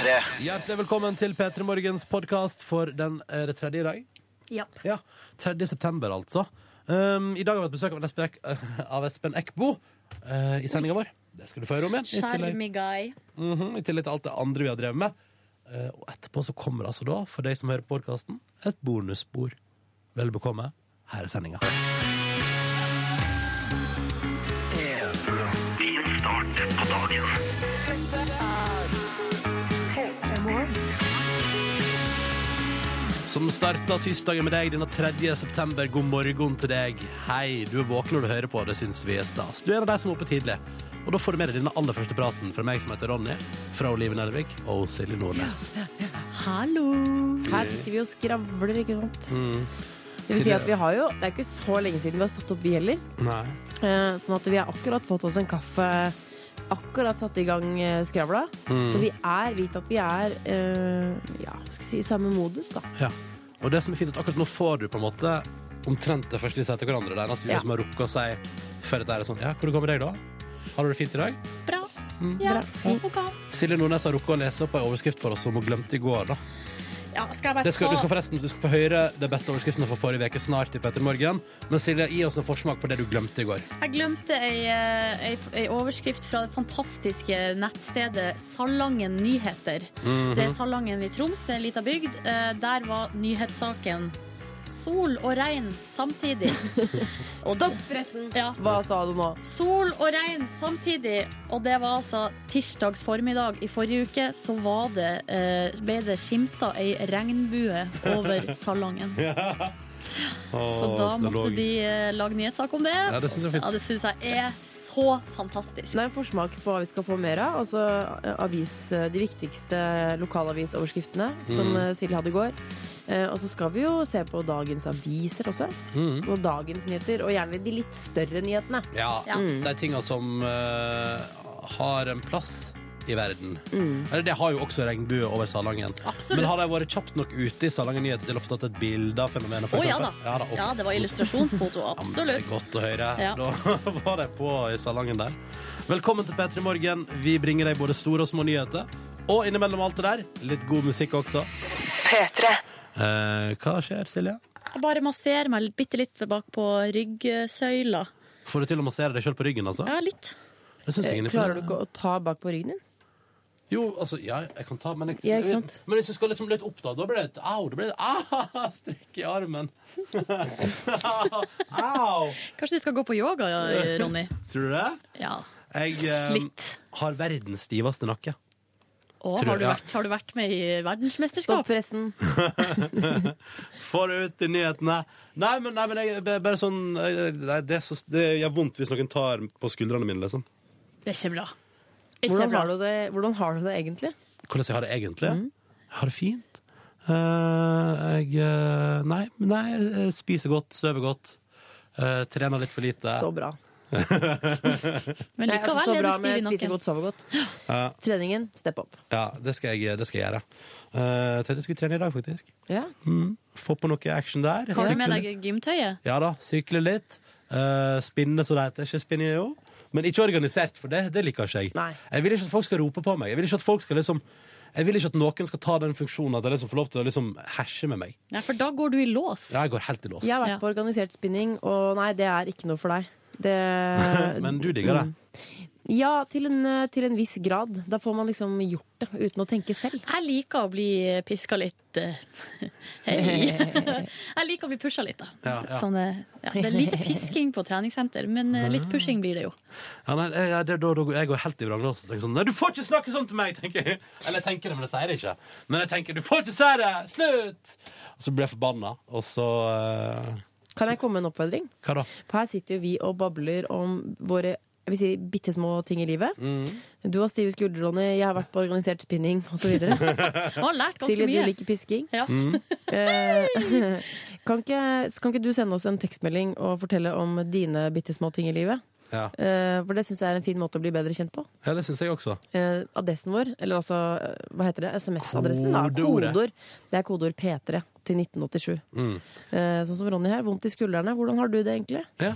P3. Hjertelig velkommen til P3 Morgens podkast for den er det tredje i dag. Ja. Ja, 3. september, altså. Um, I dag har vi hatt besøk av Espen, Ek av Espen Eckbo uh, i sendinga vår. Det skal du få høre om igjen. I tillegg, Sjarmi guy. Mhm, I tillegg til alt det andre vi har drevet med. Uh, og etterpå så kommer det altså da, for deg som hører på podkasten, et bonusspor. Vel bekomme. Her er sendinga. Som starta tirsdagen med deg denne 3. september. God morgen til deg. Hei, du er våken når du hører på. Det syns vi er stas. Du er en av de som er oppe tidlig. Og da får du med deg denne aller første praten fra meg som heter Ronny, fra Olive Nelvik og Silje Nordnes. Hallo. Her sitter vi og skravler, ikke sant. Mm. Det vil si at vi har jo, det er ikke så lenge siden vi har stått opp, vi heller. Nei. Eh, Sånn at vi har akkurat fått oss en kaffe, akkurat satt i gang eh, skravla. Mm. Så vi er, vit at vi er uh, ja, skal si, i samme modus, da. Ja. Og det som er fint, at akkurat nå får du på en måte omtrent det første vi sier til hverandre. Det eneste vi Ja. som har rukket å si før dette er sånn Ja, hvor går det med deg, da? Har du det fint i dag? Bra. Mm. Ja, Bra. ok. Silje Nordnes har rukket å lese opp en overskrift for oss som hun glemte i går. da Ja, skal jeg bare det skal, Du skal forresten du skal få høre de beste overskriftene fra forrige uke snart i Petter Morgen. Men Silje, gi oss en forsmak på det du glemte i går. Jeg glemte ei, eh, ei, ei overskrift fra det fantastiske nettstedet Salangen Nyheter. Mhm. Det er Salangen i Troms, en lita bygd. Eh, Der var nyhetssaken sol og regn samtidig. Stopp pressen! Ja. Hva sa du nå? Sol og regn samtidig, og det var altså tirsdags formiddag i forrige uke, så var det, eh, ble det skimta ei regnbue over Salangen. Så da måtte de eh, lage nyhetssak om det. Ja, det synes jeg er. Ja, det syns jeg er så fantastisk. Det er en forsmak på hva vi skal få mer av. Altså eh, avis, eh, de viktigste lokalavisoverskriftene som Mm. eh, Silje hadde i går. Eh, Og så skal vi jo se på dagens aviser også. Mm. Og dagens nyheter. Og gjerne de litt større nyhetene. Ja, Ja. de tinga som uh, har en plass i verden. Eller det har jo også regnbue over Salangen. Absolutt. Men har de vært kjapt nok ute i Salangen Nyheter til å få tatt et bilde av fenomenet? Å, ja da. ok. Ja, det var illustrasjonsfoto, Ja, men det absolutt. er godt å høre. Ja. Da var de på i Salangen der. Velkommen til P3 Morgen. Vi bringer deg både store og små nyheter. Og innimellom alt det der, litt god musikk også. Eh, hva skjer, Silje? Jeg bare masserer meg bitte litt bak på ryggsøyla. Får du til å massere deg sjøl på ryggen, altså? Ja, litt. Det synes jeg er Klarer du imponerende. ikke å ta bak på ryggen din? Jo, altså, ja, jeg kan ta, men jeg, Ja, ikke sant? Men hvis du skal liksom litt opp, da, da blir det et au. Da blir det ah, strekk i armen. au! Kanskje du skal gå på yoga, Ronny? Tror du det? Ja, Jeg eh, litt. har verdens stiveste nakke. Å, har, du vært, har du vært med i Stopp verdensmesterskap? pressen. Få det ut i nyhetene. Nei, men, nei, men jeg, bare sånn nei, det, så, det gjør vondt hvis noen tar på skuldrene mine, liksom. Det er ikke bra. Ikke Hvordan bra. har, du det, hvordan har du det egentlig? Hvordan jeg har det egentlig? Mm. Jeg har det fint. Uh, jeg eh, nei, nei, jeg spiser godt, sover godt. Uh, trener litt for lite. Så bra. Men likevel er du stiv i spise nakken. godt, sove godt. Ja. Treningen, step up. Ja, det skal jeg, det skal jeg gjøre. Uh, tenkte jeg skulle trene i dag, faktisk. Ja. Mm. Få på noe action der. Har du med deg gymtøyet? Ja da, sykle litt. Uh, spinne, så det heter. Ikke spinne, jo. Men ikke organisert, for det, det liker ikke jeg. Nei. Jeg vil ikke at folk skal rope på meg. Jeg vil ikke at folk skal liksom jeg vil ikke at noen skal ta den funksjonen at jeg liksom får lov til å liksom herse med meg. Nei, for da går du i lås. Ja, jeg går helt i lås. Jeg har vært Ja. på organisert spinning, og nei, det er ikke noe for deg. Det, Men du digger det. Ja, til en, til en viss grad. Da får man liksom gjort det uten å tenke selv. Jeg liker å bli piska litt eh, Hei. Jeg liker å bli pusha litt, da. Ja, ja. Sånn, eh, ja, det er lite pisking på treningssenter, men eh, litt pushing blir det jo. Ja, nei, jeg, jeg, det, da, da, jeg går helt i vrang og tenker Sånn, nei, du får ikke snakke sånn til meg! tenker jeg Eller jeg tenker det, men jeg sier det ikke. Men jeg tenker du får ikke si det! Slutt! Og så blir jeg forbanna, og så eh, Kan jeg komme med en oppfordring? Hva da? For her sitter jo vi og babler om våre jeg vil si, bitte små ting i livet. Mm. Du har stive skuldre, Ronny. Jeg har vært på organisert spinning osv. Silje, mye. Du liker pisking. Ja. Mm. kan, ikke, kan ikke du sende oss en tekstmelding og fortelle om dine bitte små ting i livet? Ja, Eh, for det syns jeg er en fin måte å bli bedre kjent på. ja det syns jeg også. Eh, adressen vår, eller altså, hva heter det? SMS-adressen? da. Kodeord. Det er kodeord P3 til 1987. Mm. Eh, sånn som Ronny her, vondt i skuldrene. Hvordan har du det egentlig? Ja.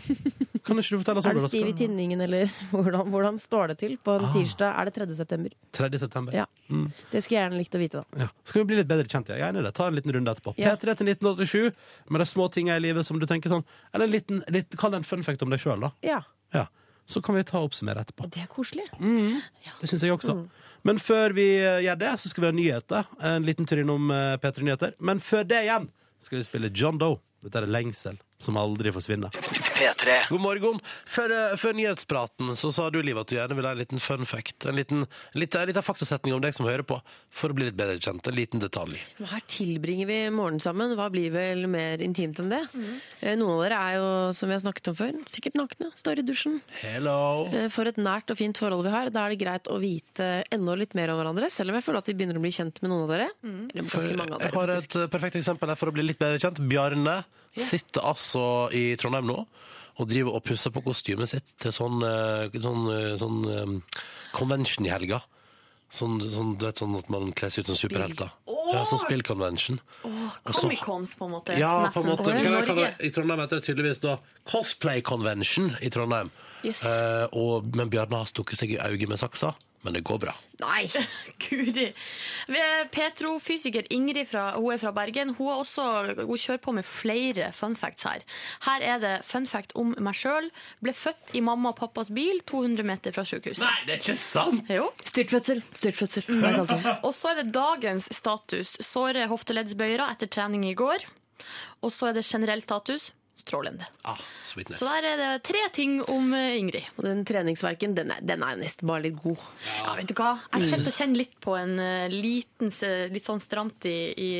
Kan ikke du fortelle oss om Er du det? stiv i tinningen, eller hvordan, hvordan står det til? På en Ah. tirsdag er det 3. september. 3. september. Ja. Mm. Det skulle jeg gjerne likt å vite, da. Ja. Skal vi bli litt bedre kjent? Ja. Jeg er enig i det. Ta en liten runde etterpå. Ja. P3 til 1987, med de små tinga i livet som du tenker sånn Eller en liten, litt, kall det en fun fact om deg sjøl, da. Ja, Ja. Så kan vi ta og oppsummere etterpå. det er koselig. Det syns jeg også. Mm. Men før vi eh, gjør det, så skal vi ha nyheter. En liten tur innom eh, P3 Nyheter. Men før det igjen skal vi spille John Doe. Dette er lengsel som aldri forsvinner. P3. God morgen. Før, eh, før nyhetspraten så sa du, Liv, at du gjerne vil ha en liten fun fact. En liten, en liten, en liten faktasetning om deg som hører på, for å bli litt bedre kjent. En liten detalj. Her tilbringer vi morgenen sammen. Hva blir vel mer intimt enn det? Mm. Noen av dere er jo, som vi har snakket om før, sikkert nakne. Står i dusjen. Hello. Eh, For et nært og fint forhold vi har, da er det greit å vite enda litt mer om hverandre. Selv om jeg føler at vi begynner å bli kjent med noen av dere. Eller ganske mange av jeg har et perfekt eksempel her for å bli litt bedre kjent. Bjarne sitter altså i Trondheim nå og driver og pusser på kostymet sitt til sånn, eh, sånn, eh, sånn eh, convention i helga. Sånn, sånn, du vet, sånn at man kler seg ut som superhelter. Ja, sånn spillconvention. Altså- Comic-Cons, på en måte. Ja, på en måte. Hva kan I Trondheim heter det tydeligvis da Cosplay Convention i Trondheim. Yes. Eh, og, men Bjarne har stukket seg i øyet med saksa. Men det går bra. Nei, guri. Vi er Petrofysiker Ingrid fra, hun er fra Bergen. Hun, har også, hun kjører på med flere fun facts her. Her er det fun fact om meg sjøl. Ble født i mamma og pappas bil 200 meter fra sykehuset. Nei, det er ikke sant! Jo. Styrtfødsel. Styrtfødsel. Det. Og så er det dagens status. Såre hofteleddsbøyere etter trening i går. Og så er det generell status. Strålende. Ah, sweetness. Så der er det tre ting om eh, Ingrid. Og den treningsverken, den er, den er nesten bare litt god. Ja, vet du hva? Jeg kjente å kjenne litt på en eh, liten, eh, litt sånn stramt i, i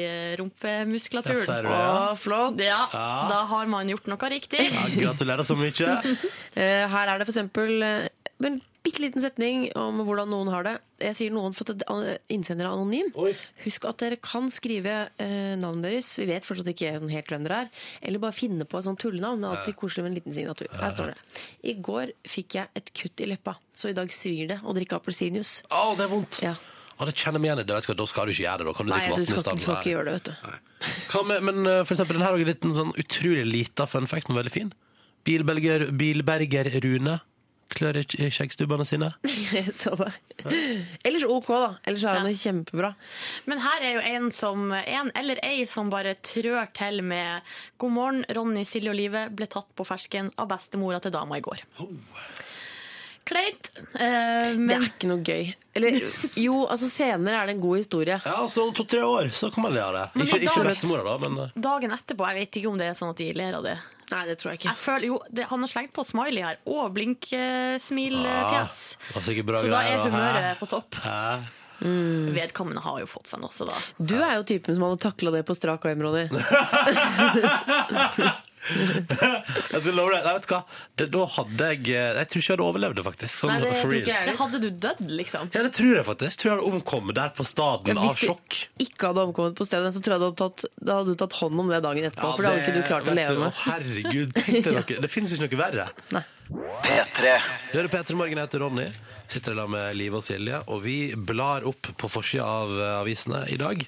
rumpemuskulaturen. Ja, ser Å, flott! Ja, Ja. da har man gjort noe riktig. Ja, gratulerer så mye. Eh, Her er det for eksempel eh, bitte liten setning om hvordan noen har det. Jeg sier noen for at innsender er anonym. Oi. Husk at dere kan skrive eh, navnet deres. Vi vet fortsatt ikke helt hvem dere er. Eller bare finne på et sånt tullenavn. Er alltid koselig med en liten signatur. Her står det. I går fikk jeg et kutt i leppa, så i dag svir det å drikke appelsinjuice. Å, det er vondt. Ja. Ah, det kjenner vi igjen i. Da skal du ikke gjøre det. Da kan du Nei, drikke vann i stedet. ikke- skal ikke gjøre det, vet du. Hva med, men eh, for eksempel, den her er en liten sånn utrolig lita fun fact, men veldig fin. Bilberger, bilberger Rune klør i skjeggstubbene sine. så det. Ellers ok, da. Ellers er han det kjempebra. Men her er jo en, som, en eller ei som bare trør til med 'God morgen, Ronny, Silje og Live ble tatt på fersken av bestemora til dama i går'. Kleint. Eh, Det er ikke noe gøy. Eller jo, altså senere er det en god historie. Ja, altså om to-tre år så kan man le av det. Men Ikke, ikke bestemora, da, men eh, dagen etterpå, jeg vet ikke om det er sånn at de ler av det. Nei, det tror jeg ikke. Jeg føler, jo, det, Han har slengt på smiley her, og blink-smilefjes. det var sikkert så da er humøret på topp. Hæ? Vedkommende har jo fått seg noe, også, da Du er jo typen som hadde takla det på strak arm, Ronny. Jeg skal love deg, nei, vet du hva? Det, da hadde jeg eh, Jeg tror ikke jeg hadde overlevd det, faktisk. Sånn, Nei, det for reals. jeg. Hadde du dødd, liksom? Ja, det tror jeg faktisk. Jeg tror jeg hadde omkommet der på staden av sjokk. Hvis du ikke hadde omkommet på stedet, så tror jeg du hadde tatt, da hadde du tatt hånd om det dagen etterpå. for da hadde ikke du klart å leve med. å, Herregud, tenk deg noe. Det finnes ikke noe verre. P3. Det er Peter Morgen, jeg heter Ronny. Sitter i lag med Live og Silje, og vi blar opp på forsida av eh, avisene i dag.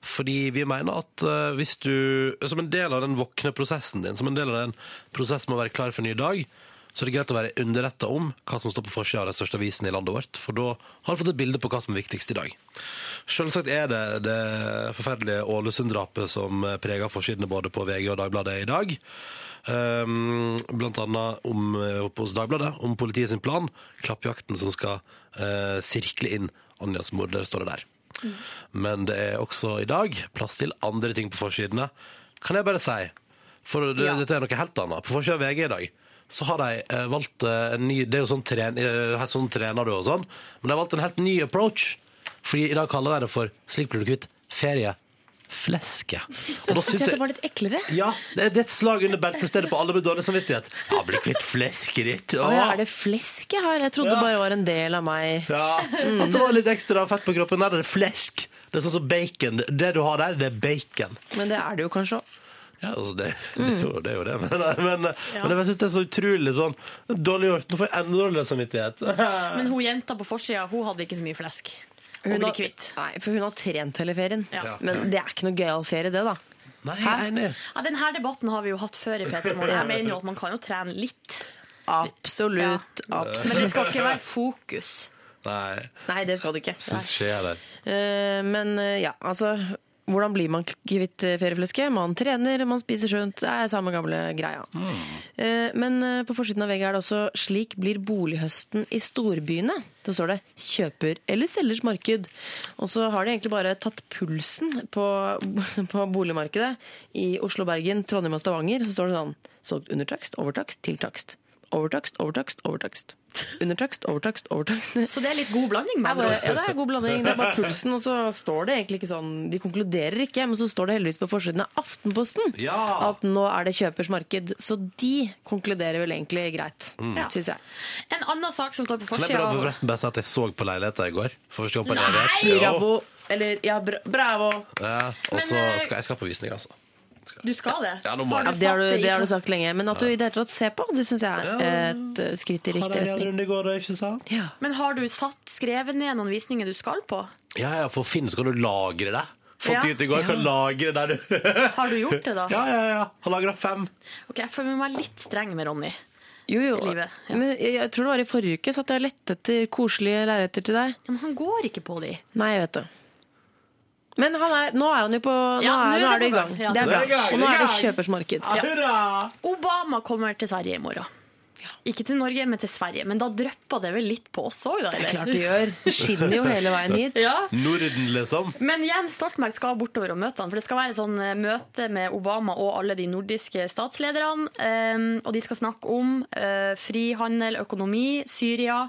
Fordi vi mener at eh, hvis du, som en del av den våkne prosessen din, som en del av den prosessen med å være klar for en ny dag, så er det greit å være underretta om hva som står på forsida av de største avisene i landet vårt. For da har du fått et bilde på hva som er viktigst i dag. Selvsagt er det det forferdelige Ålesund-drapet som preger forsidene både på VG og Dagbladet i dag. Um, blant annet om, eh, hos Dagbladet om politiet sin plan, klappjakten som skal uh, sirkle inn Anjas morder, står det der. Men det er også i dag plass til andre ting på forsidene. Kan jeg bare si, for det, Ja. dette er noe helt annet. På forsida av VG i dag så har de eh, valgt eh, en ny Det er jo sånn, tren, eh, sånn trener du og sånn, men de har valgt en helt ny approach. Fordi i dag kaller de det for Slik blir du kvitt feriefleske. Og da Syns jeg det var litt eklere. ja, det er det er et slag under beltestedet på alle med dårlig samvittighet. Ja, bli kvitt flesket ditt. Å, ja, er det flesk jeg har? Jeg trodde Ja. det bare var en del av meg. Ja, At det var litt ekstra fett på kroppen. Nei, det er flesk. Det er sånn som bacon. Det du har der, det er bacon. Men det er det jo kanskje òg. Ja, altså det, det, er jo, det er jo det, men, men, men jeg syns det er så utrolig sånn Dårlig gjort. Nå får jeg enda dårligere samvittighet. Men hun jenta på forsida hun hadde ikke så mye flesk. Hun bli har, kvitt. nei, for hun har trent hele ferien. Ja. Men det er ikke noe gøyal ferie, det, da. Nei, jeg er enig. Ja, Denne debatten har vi jo hatt før i P3 Morgen. Jeg mener jo at man kan jo trene litt. Absolutt. absolutt. Men det skal ikke være fokus. Nei, Nei, det skal det ikke. syns skjer der. Eh, Men eh, ja, altså hvordan blir man kvitt eh, ferieflesket? Man trener, man spiser sunt. Det er samme gamle greia. Mm. Men eh, på forsiden av VG er det også 'Slik blir bolighøsten i storbyene'. Da står det 'kjøper eller selgers marked'. Og så har de egentlig bare tatt pulsen på, på boligmarkedet i Oslo, Bergen, Trondheim og Stavanger. Så står det sånn 'solgt under takst, over takst, til takst'. Overtakst, overtakst, overtakst. Undertakst, overtakst, overtakst. Så det er litt god blanding. Med andre bare, ja, det er god blanding. Det er bare pulsen, og så står det egentlig ikke sånn De konkluderer ikke, men så står det heldigvis på forsiden av Aftenposten Ja. at nå er det kjøpers marked. Så de konkluderer vel egentlig greit, mm. syns jeg. En annen sak som står på Kan jeg forsida forresten bare si at jeg så på leiligheta i går? For første gang på Nei! Bravo! Eller ja, bra, bravo! Ja, og så eh, skal jeg skal på visning, altså. Du skal det? Ja, Har det, har du, det har du sagt lenge. Men at du i det hele tatt ser på, det syns jeg er et eh, skritt i riktig retning. går. Men har du satt, skrevet ned noen visninger du skal på? Ja, ja, på Finn skal du lagre det. Fått Ja. ut i går, kan lagre der, du. Har du gjort det, da? Ja, ja, ja. Har lagra fem. Ok, Jeg føler meg litt streng med Ronny. Jo, jo. I livet, ja. Men jeg, jeg tror det var i forrige uke så at jeg lette etter koselige leiligheter til deg. Ja, Men han går ikke på de. Nei, jeg vet det. Men han er, nå er han jo på Nå, Ja, er, nå er nå er det det i gang. Ja. Det er bra. Og nå er det kjøpersmarked. Ja. Obama kommer til Sverige i morgen. Ikke til Norge, men til Sverige. Men da drypper det vel litt på oss òg, da? Det er klart det gjør. Det skinner jo hele veien hit. Ja. Norden, liksom. Men Jens Stoltenberg skal bortover og møte han, for det skal være et sånn eh, møte med Obama og alle de nordiske statslederne. eh, og de skal snakke om eh, frihandel, økonomi, Syria.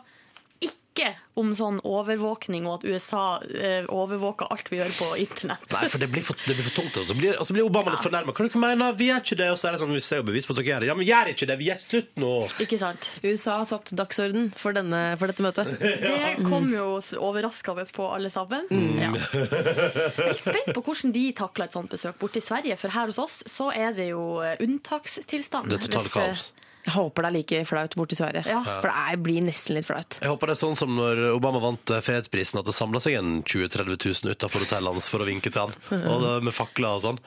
Ikke om sånn overvåkning og at USA eh, overvåker alt vi gjør på internett. Nei, for det blir for, det blir for tungt. Og så blir, og så blir Obama litt fornærma. Hva dere mener? Vi gjør ikke det. Og så er det sånn, vi ser jo bevis på at dere gjør det. Ja, men gjør ikke det. Vi gjør slutt nå. Ikke sant? USA har satt dagsorden for, denne, for dette møtet. Det kom jo overraskende på alle sammen. Ja. Jeg er spent på hvordan de takler et sånt besøk borte i Sverige, for her hos oss så er det jo eh, unntakstilstand. Det er totalt eh, kaos. Jeg håper det er like flaut borti Sverige. Ja. For det er, blir nesten litt flaut. Jeg håper det er sånn som når Obama vant eh, fredsprisen, at det samla seg en 20 000-30 000 utafor hotellet hans for å vinke til han. Og det, med fakler og sånn.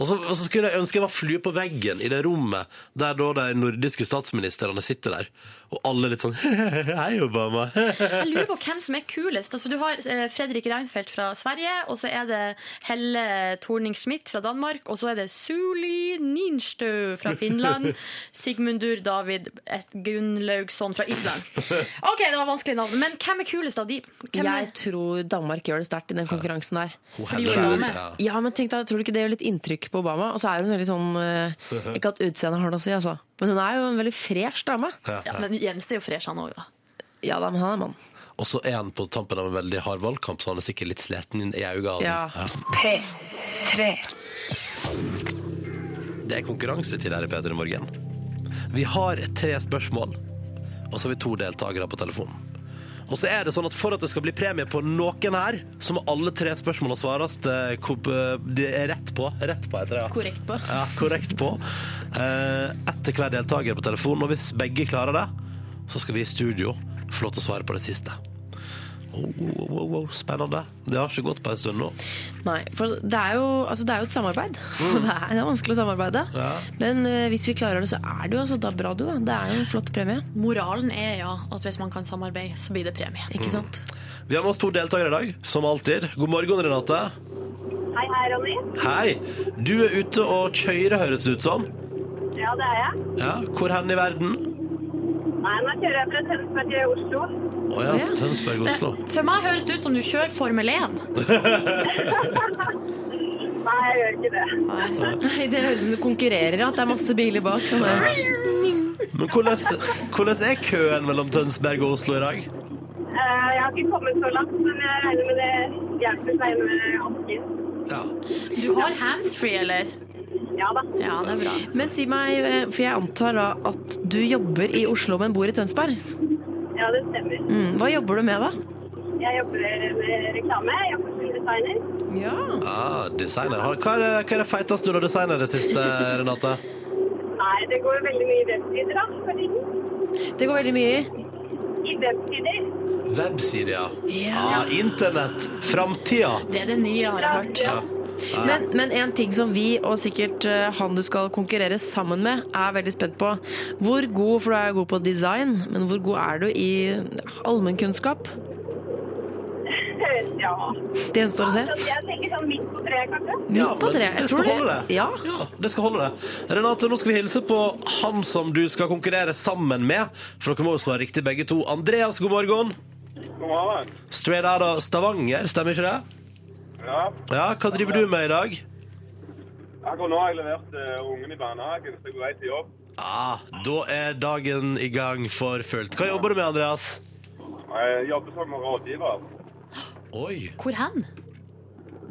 Og så, og så skulle jeg ønske jeg var flue på veggen i det rommet der da de nordiske statsministrene sitter der. Og alle litt sånn Hei, Obama. Jeg lurer på hvem som er kulest. Altså, du har eh, Fredrik Reinfeldt fra Sverige, og så er det Helle Thorning-Schmidt fra Danmark, og så er det Suli Ninstø fra Finland, Sigmundur David Gunnlaugsson fra Island. OK, det var vanskelig navn, men hvem er kulest av de? Hvem er, Jeg tror Danmark gjør det sterkt i den konkurransen der. Er ja. Ja, men tenk deg, Tror du ikke det gjør litt inntrykk på Obama? Og så er hun veldig sånn eh, Ikke at utseendet har noe å si, altså. Men hun er jo en veldig fresh dame. ja, men Jens er jo fresh, han òg, da. Ja da, men han er mann. Og så er han på tampen av en veldig hard valgkamp, så han er sikkert litt sliten i øynene. Altså. Ja. sånn. P3. Det er konkurransetid her i P3 Morgen. Vi har tre spørsmål, og så har vi to deltakere på telefonen. Og så er det sånn at For at det skal bli premie på noen her, så må alle tre spørsmålene svares eh, eh, er rett på. Rett på heter det, ja. Korrekt på. Ja, korrekt på. Eh, Ett hver deltaker på telefonen. Og hvis begge klarer det, så skal vi i studio få lov til å svare på det siste. Oh, oh, oh, spennende. Det har ikke gått på en stund nå. Nei, for det er jo, altså det er jo et samarbeid. Mm. Det, er, det er vanskelig å samarbeide. Ja. Men uh, hvis vi klarer det, så er det jo altså, da bra, du. Da. Det er jo en flott premie. Moralen er ja at hvis man kan samarbeide, så blir det premie. Ikke sant? Vi har med oss to deltakere i dag, som alltid. God morgen, Renate. Hei, hei, Ronny. Hei. Du er ute og kjører, høres det ut som. Ja, det er jeg. Ja, Hvor hen i verden? Nei, nå kjører jeg fra Tønsberg til Oslo. Å ja, Ja. Tønsberg, Oslo. For meg høres det ut som du kjører Formel 1. Nei, jeg gjør ikke det. Nei, Det høres ut som du konkurrerer, at det er masse biler bak. Sånn. Men hvordan, hvordan er køen mellom Tønsberg og Oslo i dag? Eh, Jeg har ikke kommet så langt, men jeg regner med det hjelper seg med asken. Ja. Du har handsfree, eller? Ja da. Ja, det er bra. Men si meg, eh, for jeg antar da at du jobber i Oslo, men bor i Tønsberg. Ja, det stemmer. Mm, hva jobber du med, da? Jeg jobber med reklame. Jeg jobber som designer. Ja. Ah, designer. Hva er, hva er det feiteste du har designet i det siste, Renate? Nei, det går veldig mye websider da, for tiden. Det går veldig mye i. I websider. Websider, ja. Ja. Ah, internett. Framtida. Det er det nye, har jeg hørt. Ja. Men, men en ting som vi, og sikkert eh, han du skal konkurrere sammen med, er veldig spent på. Hvor god, for du er god på design, men hvor god er du i allmennkunnskap? Ja. Det gjenstår å se. Jeg tenker sånn midt på treet, kanskje. Ja, Midt på treet. Jeg holde det. Ja. Ja, det skal holde det. Renate, nå skal vi hilse på han som du skal konkurrere sammen med. For dere må jo svare riktig begge to. Andreas, god morgen. God morgen. Straight out av Stavanger, stemmer ikke det? Ja, Ja, hva driver du med i dag? akkurat nå har jeg levert uh, ungen i barnehagen, så jeg er på vei til jobb. Ah, da er dagen i gang for fullt. Hva jobber du med, Andreas? Jeg jobber som rådgiver Oi. Hvor hen?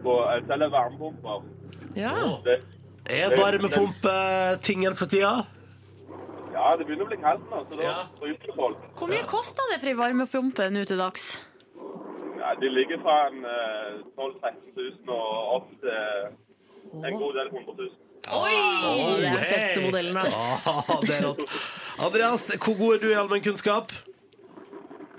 på jeg selger varmepumper. ja. Det, Er varmepumpe-tingen for tida? ja, det begynner å bli kaldt nå, så da Ja. folk. Hvor mye koster det for ei varmepumpe nå til dags? Ja, de ligger fra en uh, 12 000-13 000 og opp til en god del 100 000. Oi! Det er den feteste modellen, da. Ah, det er rått. Andreas, hvor god er du i allmennkunnskap?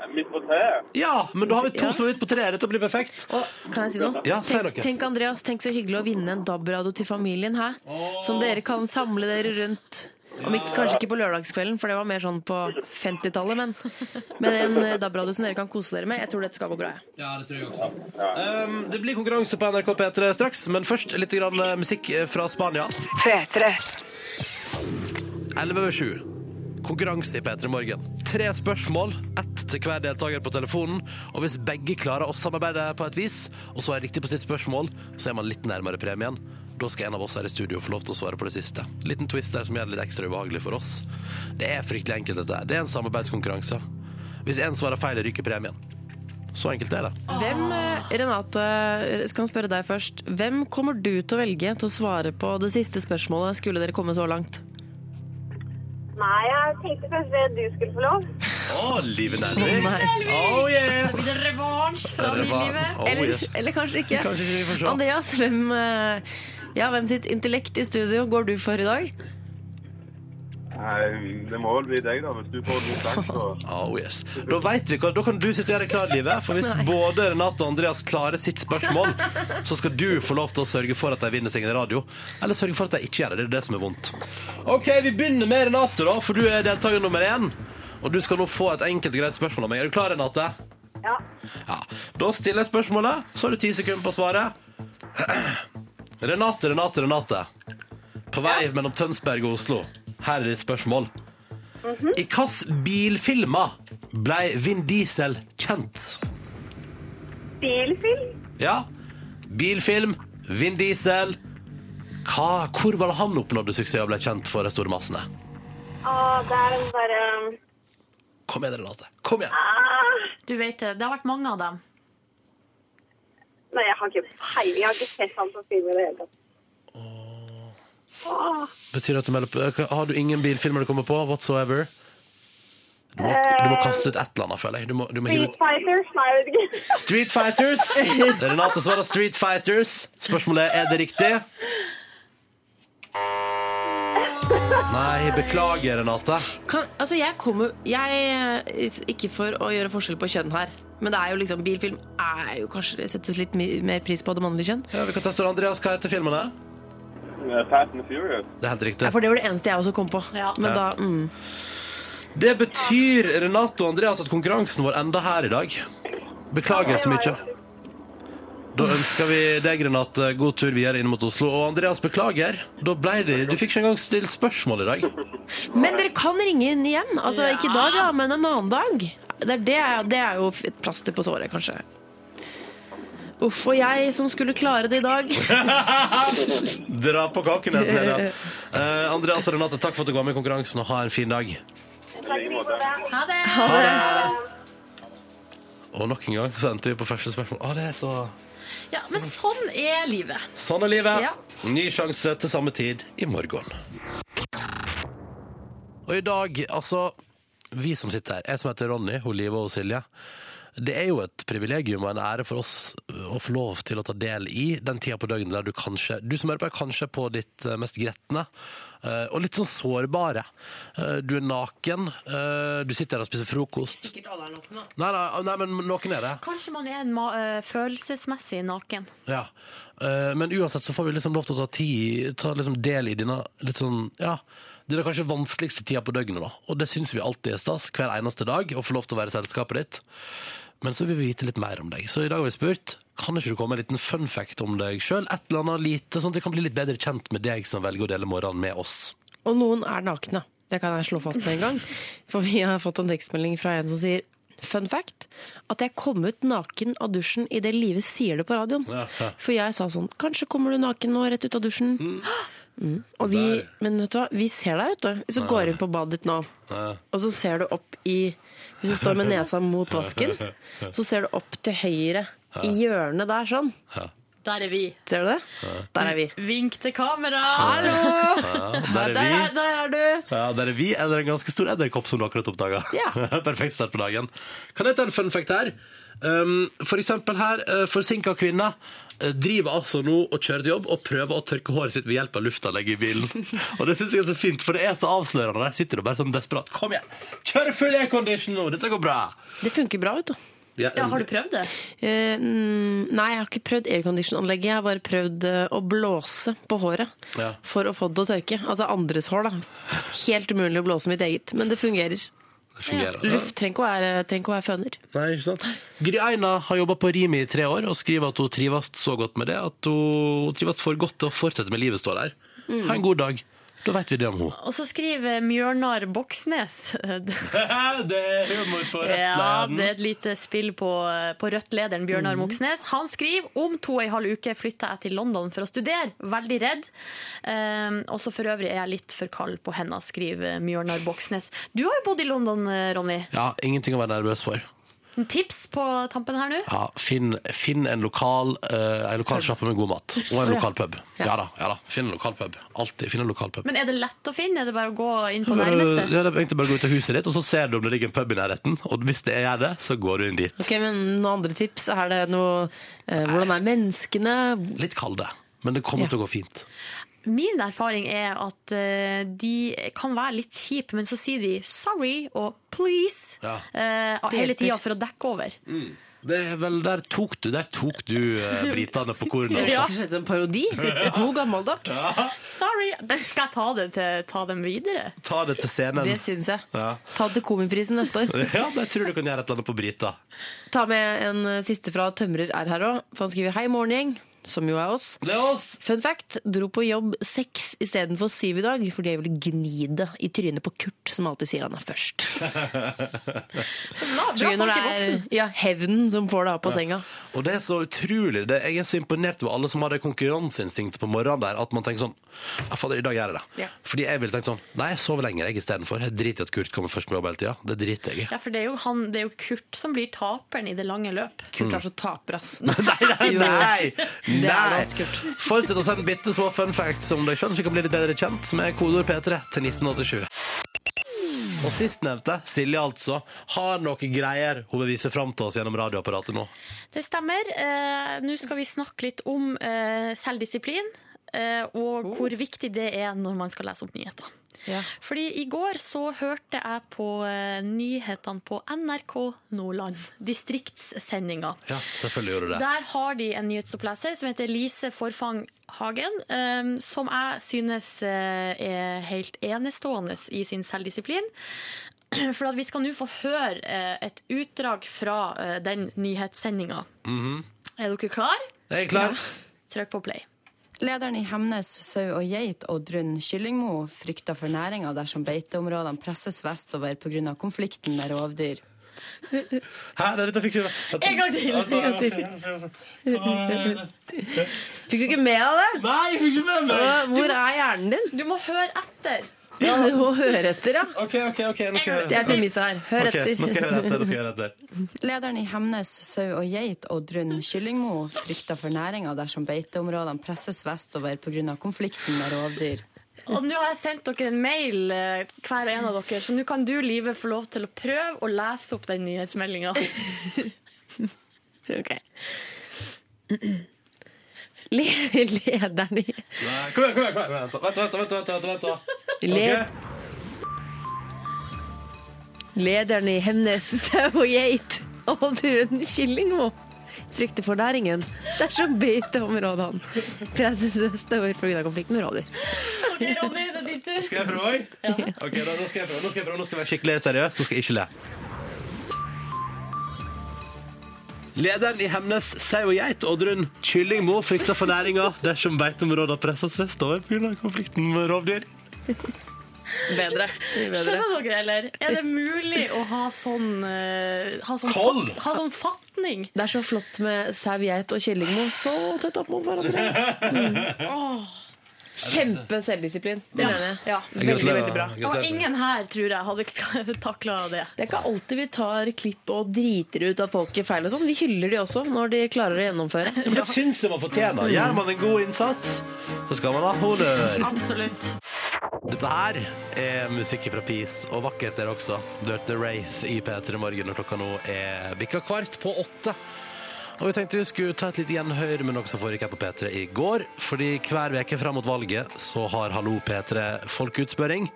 Eh, Midt på treet. Ja, men da har vi to Ja. som er midt på treet. Dette blir perfekt. Og, kan jeg si noe? Ja, si tenk, noe. tenk Andreas, tenk så hyggelig å vinne en DAB-radio til familien her. Som dere kan samle dere rundt. Om ikke, kanskje ikke på lørdagskvelden, for det var mer sånn på 50-tallet, men med en eh, DAB-radio som dere kan kose dere med. Jeg tror dette skal gå bra. jeg. Ja, det tror jeg også. Um, det blir konkurranse på NRK P3 straks, men først litt grann eh, musikk fra Spania. 11 over 7. Konkurranse i P3 Morgen. Tre spørsmål, ett til hver deltaker på telefonen. Og hvis begge klarer å samarbeide på et vis, og så er riktig på sitt spørsmål, så er man litt nærmere premien. Da skal en av oss her i studio få lov til å svare på det siste. Liten twist der som gjør det litt ekstra ubehagelig for oss. Det er fryktelig enkelt, dette. her. Det er en samarbeidskonkurranse. Hvis én svarer feil, ryker premien. Så enkelt er det. Hvem, eh, Renate, skal jeg spørre deg først. Hvem kommer du til å velge til å svare på det siste spørsmålet, skulle dere komme så langt? Nei, jeg tenkte først at du skulle få lov. Å, livet Nelvik. Oh, yeah. Blir revansj fra Det livet? Oh, Eller, yes. eller kanskje ikke. Kanskje ikke vi får se. Andreas, hvem, eh, ja, hvem sitt intellekt i studio går du for i dag? Nei, det må vel bli deg, da, hvis du får god sjanse. så- Oh, yes. Da vet vi hva, da kan du sitte og gjøre klar, livet. For hvis både Renate og Andreas klarer sitt spørsmål, så skal du få lov til å sørge for at de vinner seg en radio. Eller sørge for at de ikke gjør det. Det er det som er vondt. OK, vi begynner med Renate, da, for du er deltaker nummer én. Og du skal nå få et enkelt og greit spørsmål av meg. Er du klar, Renate? Ja. Ja. Da stiller jeg spørsmålet, så har du ti sekunder på å svare. Renate, Renate, Renate. På vei mellom Tønsberg og Oslo. Her er ditt spørsmål. I hvilke bilfilmer ble Vin Diesel kjent? Bilfilm. Ja, bilfilm, Vin Diesel. Hva, hvor var det han oppnådde suksess og ble kjent for de store massene? Ah, det er bare Kom igjen, Renate. Kom igjen. ah, Du vet det. Det har vært mange av dem. Nei, jeg har ikke peiling. Jeg har ikke sett han på film i det hele tatt. Åh. Betyr det at du melder Har du ingen bilfilmer du kommer på? Whatsoever? Du må, du må kaste ut et eller annet, føler jeg. Du må, du må Street ut Fighters? Nei, jeg vet ikke. Street Fighters. Renate svarer Street Fighters. Spørsmålet er er det riktig. Nei, beklager, Renate. Kan, altså jeg kommer jeg, Ikke for å gjøre forskjell på kjønn her, men det er jo liksom, bilfilm er jo kanskje det settes litt mer pris på det mannlige kjønn. Ja, vi kan teste Andreas. Hva heter filmen? Er? Fast and Furious. Det er helt Ja, for det var det eneste jeg også kom på. Ja. Men Ja. da mm. Det betyr, Renate og Andreas, at konkurransen vår enda her i dag. Beklager så mye. Da ønsker vi deg, Renate, god tur videre inn mot Oslo. Og Andreas, beklager. Da ble det, du fikk ikke engang stilt spørsmål i dag. Men dere kan ringe inn igjen. Altså ikke i dag, da, men en annen dag. Det er, det, det er jo et plaster på såret, kanskje. Uff, og jeg som skulle klare det i dag. Dra på kakene, Snedda. Uh, Andreas og Renate, takk for at du var med i konkurransen, og ha en fin dag. Takk i måte. Ha det! Ha det! Og nok en gang sendte vi på første spørsmål. Å, det er så Ja, men sånn er livet. Sånn er livet. Ja. Ny sjanse til samme tid i morgen. Og i dag, altså Vi som sitter her, jeg som heter Ronny, hun Live og Silje. det er jo et privilegium og en ære for oss å få lov til å ta del i den tida på døgnet der du kanskje Du som hører på, er kanskje på ditt eh, mest gretne. eh, Og litt sånn sårbare. Eh, Du er naken, eh, du sitter her og spiser frokost. Sikkert alle er nakne. nå. Nei, nei, nei, men noen er det. Kanskje man er en ma eh, følelsesmessig naken. Ja. Eh, Men uansett så får vi liksom lov til å ta, ti, ta liksom del i denne litt sånn, ja, denne kanskje vanskeligste tida på døgnet. da. Og det syns vi alltid er stas, hver eneste dag, å få lov til å være i selskapet ditt. Men så vil vi vite litt mer om deg. Så i dag har vi spurt kan ikke du komme med en liten fun fact om deg sjøl. Et eller annet lite, sånn at vi kan bli litt bedre kjent med deg som velger å dele morgenen med oss. Og noen er nakne. Det kan jeg slå fast med en gang. For vi har fått en tekstmelding fra en som sier Fun fact at jeg kom ut naken av dusjen idet Live sier det på radioen. Ja, ja. For jeg sa sånn Kanskje kommer du naken nå rett ut av dusjen? Mm. Og vi, Der. men vet du hva, vi ser deg, vet du. Hvis du går inn på badet ditt nå, og så ser du opp i Hvis du står med nesa mot vasken, så ser du opp til høyre i hjørnet der, sånn. Der er vi. Ser du det? Der er vi. Vink til kamera! Hallo! Ja, der er Der, der er du! Ja, Der er vi, eller en ganske stor edderkopp som du akkurat oppdaga. Ja. Perfekt start på dagen. Kan jeg ta en fun fact her? Um, for eksempel her, uh, forsinka kvinne uh, driver altså nå og kjører til jobb og prøver å tørke håret sitt ved hjelp av luftanlegget i bilen. og det syns jeg er så fint, for det er så avslørende. Der sitter du bare sånn desperat. Kom igjen! Kjør full aircondition nå! Dette går bra! Det funker bra, vet du. Ja, har du prøvd det? Eh, mm, nei, jeg har ikke prøvd aircondition-anlegget. Jeg har bare prøvd eh, å blåse på håret Ja. for å få det til å tørke. Altså andres hår, da. Helt umulig å blåse mitt eget, men det fungerer. Det fungerer. Luft trenger ikke å være, trenger å være føner. Nei, ikke sant? Gry Aina har jobba på Rimi i tre år og skriver at hun trives så godt med det at hun trives for godt til å fortsette med livet, står der. Ha en god dag. Da veit vi det om henne. Og så skriver Mjørnar Boksnes det er humor på rødt Ja, det er et lite spill på, på rødt-lederen Bjørnar mm. Moxnes. Han skriver om to og en halv uke flytter jeg til London for å studere. Veldig redd. Um, og så for øvrig er jeg litt for kald på henda, skriver Mjørnar Boksnes. Du har jo bodd i London, eh, Ronny. Ja, ingenting å være nervøs for. En tips på tampen her nå? Ja, finn, finn en lokal, uh, en lokal sjappe med god mat. Og en lokal pub. Ja da, ja da. Finn en lokal pub. Alltid finn en lokal pub. Men er det lett å finne? Er det bare å gå inn på nærmeste? ja, det er egentlig bare å gå ut av huset ditt, og så ser du om det ligger en pub i nærheten. Og hvis det er det, så går du inn dit. Ok, men Noen andre tips? Er det noe uh, Hvordan er menneskene? Litt kalde, men det kommer Ja. til å gå fint. Min erfaring er at uh, de kan være litt kjipe, men så sier de 'sorry' og 'please' Ja. uh, hele tida for å dekke over. Det er vel, Der tok du der tok du uh, britene på kornet. Ja. En parodi? God gammeldags. Sorry! Skal jeg ta, det til, ta dem videre? Ta det til scenen. Det syns jeg. Ja. Ta det til Komiprisen neste år. ja, jeg tror du kan gjøre et eller annet på Brita. Ta med en siste fra Tømrer er her òg, for han skriver 'Hei, morgengjeng', som jo er oss. Det er oss! Fun fact, dro på jobb seks istedenfor syv i dag, fordi jeg ville gni det i trynet på Kurt, som alltid sier han er først. Bra, bra når folk i det er ja, hevnen som får deg opp på senga. Og det er så utrolig. Det, jeg er så imponert over alle som har det konkurranseinstinktet på morgenen der, at man tenker sånn Ja, fader, i dag gjør jeg det. Ja. Fordi jeg ville tenkt sånn Nei, jeg sover lenger, jeg istedenfor. Jeg driter i at Kurt kommer først med jobb hele tida. Det driter jeg i. Ja, for det er, jo han, det er jo Kurt som blir taperen i det lange løp. Kurt er så taper, ass. Nei, nei, nei! Er nei. Fortsett å sende bitte små fun facts om deg sjøl, så vi kan bli litt bedre kjent med kodeord P3 til 1987. Og sistnevnte, Silje altså, har noen greier hun vil vise fram til oss gjennom radioapparatet nå. Det stemmer. Eh, Nå skal vi snakke litt om eh, selvdisiplin. Eh, og hvor viktig det er når man skal lese opp nyheter. Ja. Fordi i går så hørte jeg på eh, nyhetene på NRK Nordland. Distriktssendinga. Ja, selvfølgelig gjør du det. Der har de en nyhetsoppleser som heter Lise Forfang Hagen, eh, som jeg synes eh, er helt enestående i sin selvdisiplin. For at vi skal nå få høre et utdrag fra den nyhetssendinga. Er dere klar? Jeg er klar. Trykk på play. Lederen i Hemnes sau og geit, Oddrun Kyllingmo, frykter for næringa dersom beiteområdene presses vestover pga. konflikten med rovdyr. Hæ, det er dette fikk du En gang til! En gang til. Fikk du ikke med deg det? Nei, jeg fikk ikke med meg! Hvor er hjernen din? Du må høre etter. Ja, du må høre etter, ja. OK, OK, ok, nå skal jeg Det er høre. premisset her. Hør Ok, etter. nå skal jeg høre etter. Nå skal jeg høre etter. Lederen i Hemnes sau og geit, Oddrun Kyllingmo, frykter for næringa dersom beiteområdene presses vestover pga. konflikten med rovdyr. Og nå har jeg sendt dere en mail, eh, hver en av dere, så nå kan du, Live, få lov til å prøve å lese opp den nyhetsmeldinga. Ok. Le lederen i Nei, Kom igjen, kom igjen. kom igjen. Vent, vent, vent, vent, vent, vent, vent. Le Lederen i Hemnes sau og geit og Oddrun Kyllingmo frykter for næringen dersom beiteområdene presses østover pga. konflikten med rovdyr. Ok, Ronny, det er din tur. Skal jeg prøve òg? Ok, da, da skal jeg prøve. Nå skal jeg prøve. Nå skal jeg være skikkelig seriøs. Nå skal jeg ikke le. Lederen i Hemnes sau og geit, Oddrun Kyllingmo, frykter for næringa dersom beiteområdene presses vestover pga. konflikten med rovdyr. Bedre. Bedre. Skjønner dere, eller? Er det mulig å ha sånn, eh, ha sånn, Hold! ha sånn fatning? Det er så flott med sau, geit og kyllingmo så tett opp mot hverandre. Mm. Kjempe selvdisiplin. Det mener jeg. Ja. Veldig, veldig bra. Og ingen her, tror jeg, hadde takla det. Det er ikke alltid vi tar klipp og driter ut at folk gjør feil og sånn. Vi hyller de også når de klarer å gjennomføre. Det syns jeg man fortjener. Gjør man en god innsats, så skal man ha honnør. Absolutt. Dette her er musikk fra Peace, og vakkert er det også. Du hørte Wraith i P3 Morgen når klokka nå er bikka kvart på åtte. Og vi tenkte vi skulle ta et lite gjenhør med noe som foregikk her på P3 i går. Fordi hver uke fram mot valget så har Hallo P3 folkeutspørring.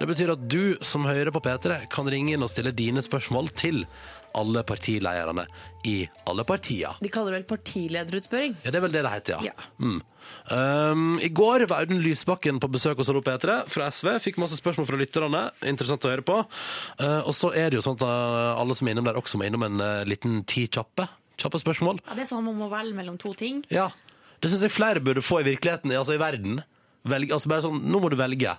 Det betyr at du som hører på P3 kan ringe inn og stille dine spørsmål til alle partilederne i alle partier. De kaller det vel partilederutspørring. Ja, det er vel det det heter, ja. Ja. Mm. Um, I går var Audun Lysbakken på besøk hos Hallo P3 fra SV. Fikk masse spørsmål fra lytterne. Interessant å høre på. Uh, og så er det jo sånn at uh, alle som er innom der, også må innom en uh, liten ti kjappe. Kjappe spørsmål. Ja, det er sånn man må velge mellom to ting. Ja. Det syns jeg flere burde få i virkeligheten, altså i verden. Velge, altså bare sånn, Nå må du velge.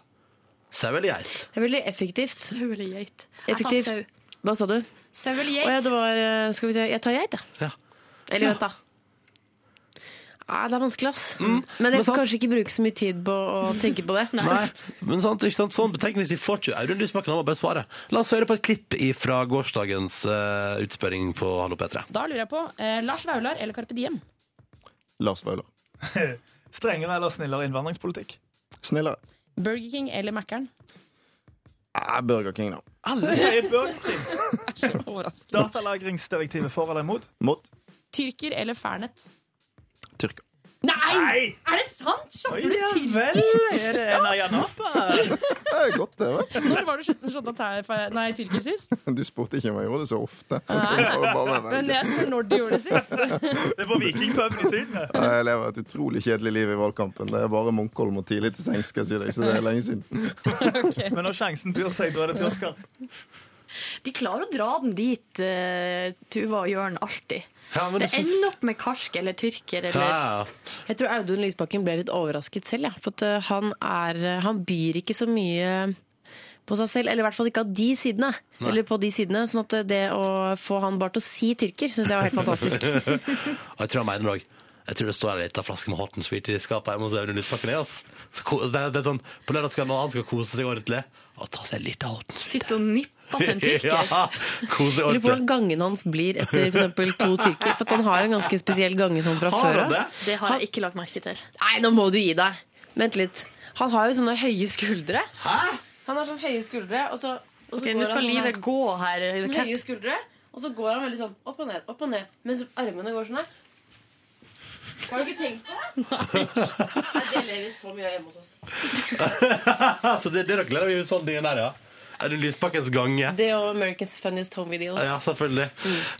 Sau eller geit? Det er veldig effektivt. Sau eller geit? Effektivt. Hva sa du? Sau eller Å ja, det var eh, Skal vi se. Jeg tar geit, jeg. Ja. Eller vent, da. Ah, det er vanskelig, ass. Mm. Men jeg skal kanskje ikke bruke så mye tid på å tenke på det. Nei, men sant, ikke sant? sånn betenkningstid får ikke Audun Lysbakken. Han må bare svare. La oss høre på et klipp fra gårsdagens uh, utspørring på Hallo P3. Da lurer jeg på eh, Lars Vaular eller Carpe Diem? Lars Vaular. Strengere eller snillere innvandringspolitikk? Snillere. Burger King eller Mækkern? Eh, Burger King, da. Alle sier Burger King. Datalagringsdirektivet for eller imot? Mot Tyrker eller Fernet? Tyrker. Nei! Er det sant? Shotter du ja vel! Er det en Ayanapa? Det er godt, det. vet Når var du shotta shotta tær- nei, tyrker sist? du. Du spurte ikke om jeg gjorde det så ofte. Nei. Men jeg spør når du gjorde det sist. Det var Vikingpuben i Syden. det. Ja, Jeg lever et utrolig kjedelig liv i valgkampen. Det er bare Munkholm og tidlig til sengs, skal jeg si deg. Så det er lenge siden. Men når sjansen byr seg, da er det tyrker. De klarer å dra den dit, eh, Tuva og Jørn, alltid. Ja, men Det det ender opp med karsk eller tyrker eller Ja, Jeg tror Audun Lysbakken ble litt overrasket selv. Ja. For at eh, han, er, eh, han byr ikke så mye på seg selv, eller i hvert fall ikke av de sidene. Eller på de sidene, sånn at det å få han bare til å si tyrker, syns jeg var helt fantastisk. Og jeg tror han mener det òg. Jeg tror det står en liten flaske med Horten sweet i skapet hjemme hos Audun Lysbakken. ja, ass. Så Det, det er sånn, På lørdagskvelden når han skal kose seg ordentlig, og ta seg litt liten Horten sweet. Sitte og nipper til en tyrker. ja, kose seg Eller hvordan gangen hans blir etter f.eks. to tyrker. For at han har jo en ganske spesiell gange sånn fra Har før av. det? Det har jeg ikke lagt merke til. Nei, nå må du gi deg. Vent litt. Han har jo sånne høye skuldre. Hæ? Han har sånne høye skuldre, og så, og så Ok, går Nå skal livet her. gå her. Høye skuldre, og så går han veldig sånn opp og ned, opp og ned, mens armene går sånn her. Har du ikke tenkt på det? Nei, det lever så mye av hjemme hos oss. Så det, det er dere i husholdningen der, ja. Audun Lysbakkens gange. Det og America's Funniest Home Videos. Ja, selvfølgelig.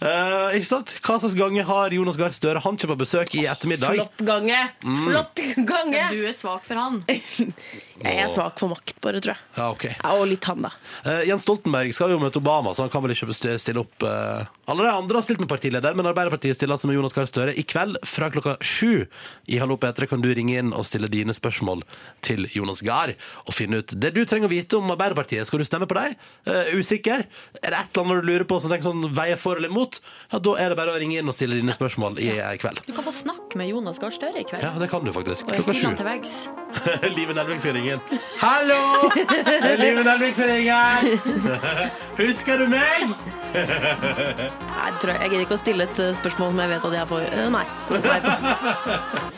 Eh, ikke sant? Hva slags gange har Jonas Gahr Støre? Han kommer på besøk i ettermiddag. Flott gange! Flott gange! Du er svak for han. Jeg er svak for makt, bare, tror jeg. Ja, ok. Ja, og litt han, da. Uh, Jens Stoltenberg skal jo møte Obama, så han kan vel ikke stille opp eh, Alle de andre har stilt med partileder, men Arbeiderpartiet stiller altså med Jonas Gahr Støre i kveld fra klokka sju. I Hallo P3 kan du ringe inn og stille dine spørsmål til Jonas Gahr og finne ut det du trenger å vite om Arbeiderpartiet. Skal du stemme på dem? Uh, usikker? Er det et eller annet du lurer på som tenker sånn veier for eller imot? Ja, da er det bare å ringe inn og stille dine spørsmål i eh, kveld. Du kan få snakke med Jonas Gahr Støre i kveld. Ja, det kan du faktisk. Og Klokka sju. Live Nelvik skal ringe inn. Hallo! Live Nelvik som ringer! Husker du meg? Nei, det tror jeg. jeg gidder ikke å stille et eh, spørsmål som jeg vet at jeg får eh, Nei. nei.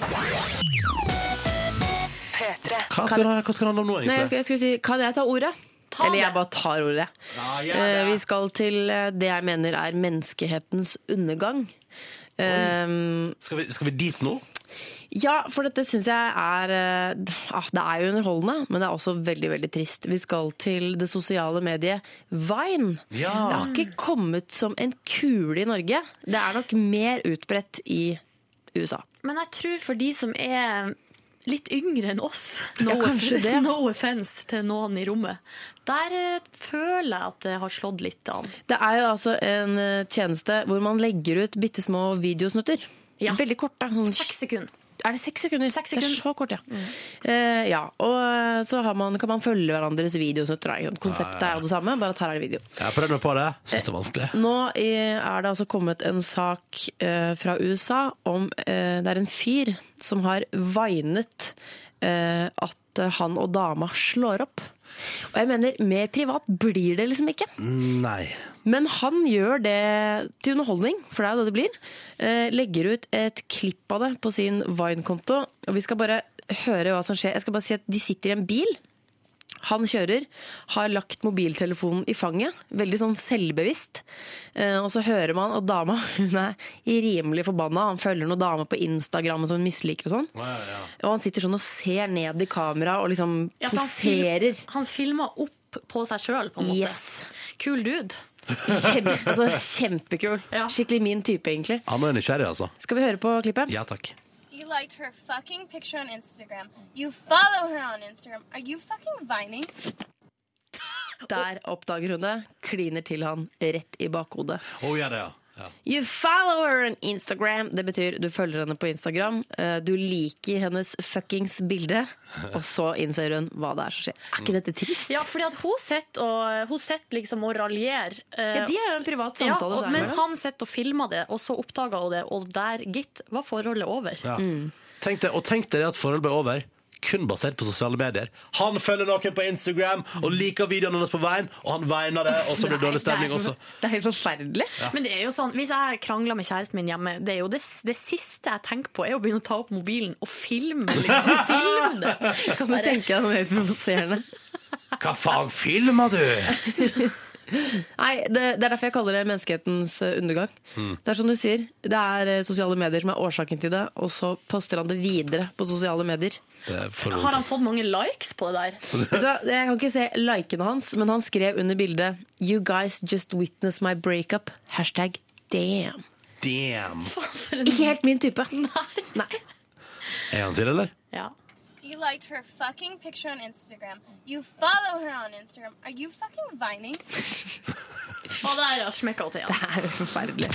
Hva skal, det, hva skal det handle om nå, nei jeg skulle si, kan jeg ta ordet? Eller jeg bare tar ordet. Ja, Eh, Vi skal til det jeg mener er menneskehetens undergang. Um, Skal vi, skal vi dit nå? Ja, for dette syns jeg er eh, ah, Det er jo underholdende, men det er også veldig veldig trist. Vi skal til det sosiale mediet Vine. Ja. Det har ikke kommet som en kule i Norge. Det er nok mer utbredt i USA. Men jeg tror for de som er litt yngre enn oss, no, Ja, det. no offense til noen i rommet, der eh, føler jeg at det har slått litt an. Det er jo altså en eh, tjeneste hvor man legger ut bitte små videosnutter. Ja. Veldig korte. Sånn, Seks sekunder. Er det seks sekunder? Seks Det er så kort, ja. Eh, ja. Og så har man, kan man følge hverandres videosnutter. Konseptet er jo det samme, bare at her er det video. Jeg har prøvd meg på det. Syns det er vanskelig. Nå er det altså kommet en sak uh, fra USA om eh, Det er en fyr som har vinet eh, at han og dama slår opp. Og jeg mener, mer privat blir det liksom ikke. Nei. Men han gjør det til underholdning, for det er jo det det blir. Eh, legger ut et klipp av det på sin Vine-konto. Og vi skal bare høre hva som skjer. Jeg skal bare si at de sitter i en bil. Han kjører, har lagt mobiltelefonen i fanget, veldig sånn selvbevisst. Eh, og så hører man at dama hun er rimelig forbanna. Han følger noen damer på Instagram som hun misliker og sånn. Og han sitter sånn og ser ned i kamera og liksom Ja, han poserer. fil- Han filmer opp på seg sjøl, på en måte. Yes. Kul dude. Kjempe, altså, kjempekul. Skikkelig min type, egentlig. Han er nysgjerrig, altså. Skal vi høre på klippet? Ja takk. You liked her fucking picture on Instagram. You follow her on Instagram. Are you fucking vining? Der oppdager hun det. Kliner til han rett i bakhodet. Å, ja, det, ja. Ja. You follow her on Instagram. Det betyr du følger henne på Instagram. eh, Du liker hennes fuckings bilde, og så innser hun hva det er som skjer. Er ikke dette trist? Ja, fordi at hun sitter og, hun sitter liksom og raljerer. eh, Ja, de er jo en privat ja, samtale. og, er det mens han sitter og filmer det, og så oppdaga hun det, og der, gitt, var forholdet over. Ja. Tenk deg, og tenk deg at forholdet ble over kun basert på sosiale medier. Han følger noen på Instagram og liker videoene hennes på veien, og han veiner det, og så blir det dårlig stemning også. Det er helt forferdelig. Men det er jo sånn, hvis jeg krangler med kjæresten min hjemme, det er jo det, det siste jeg tenker på, er å begynne å ta opp mobilen og filme. Liksom. Film det. Kan du tenke deg noe mer provoserende? Hva faen filmer du?! Nei, det, det er derfor jeg kaller det menneskehetens eh, undergang. Mm. Det er som du sier, det er eh, sosiale medier som er årsaken til det, og så poster han det videre på sosiale medier. Er Har han fått mange likes på det der? Vet du Jeg kan ikke se likene hans, men han skrev under bildet You guys just witness my breakup. Hashtag damn. Damn. Ikke helt min type. Nei. Er han til, eller? Ja. You liked her fucking picture on Instagram. You follow her on Instagram. Are you fucking vining? Og der smekka hun til Det her er forferdelig.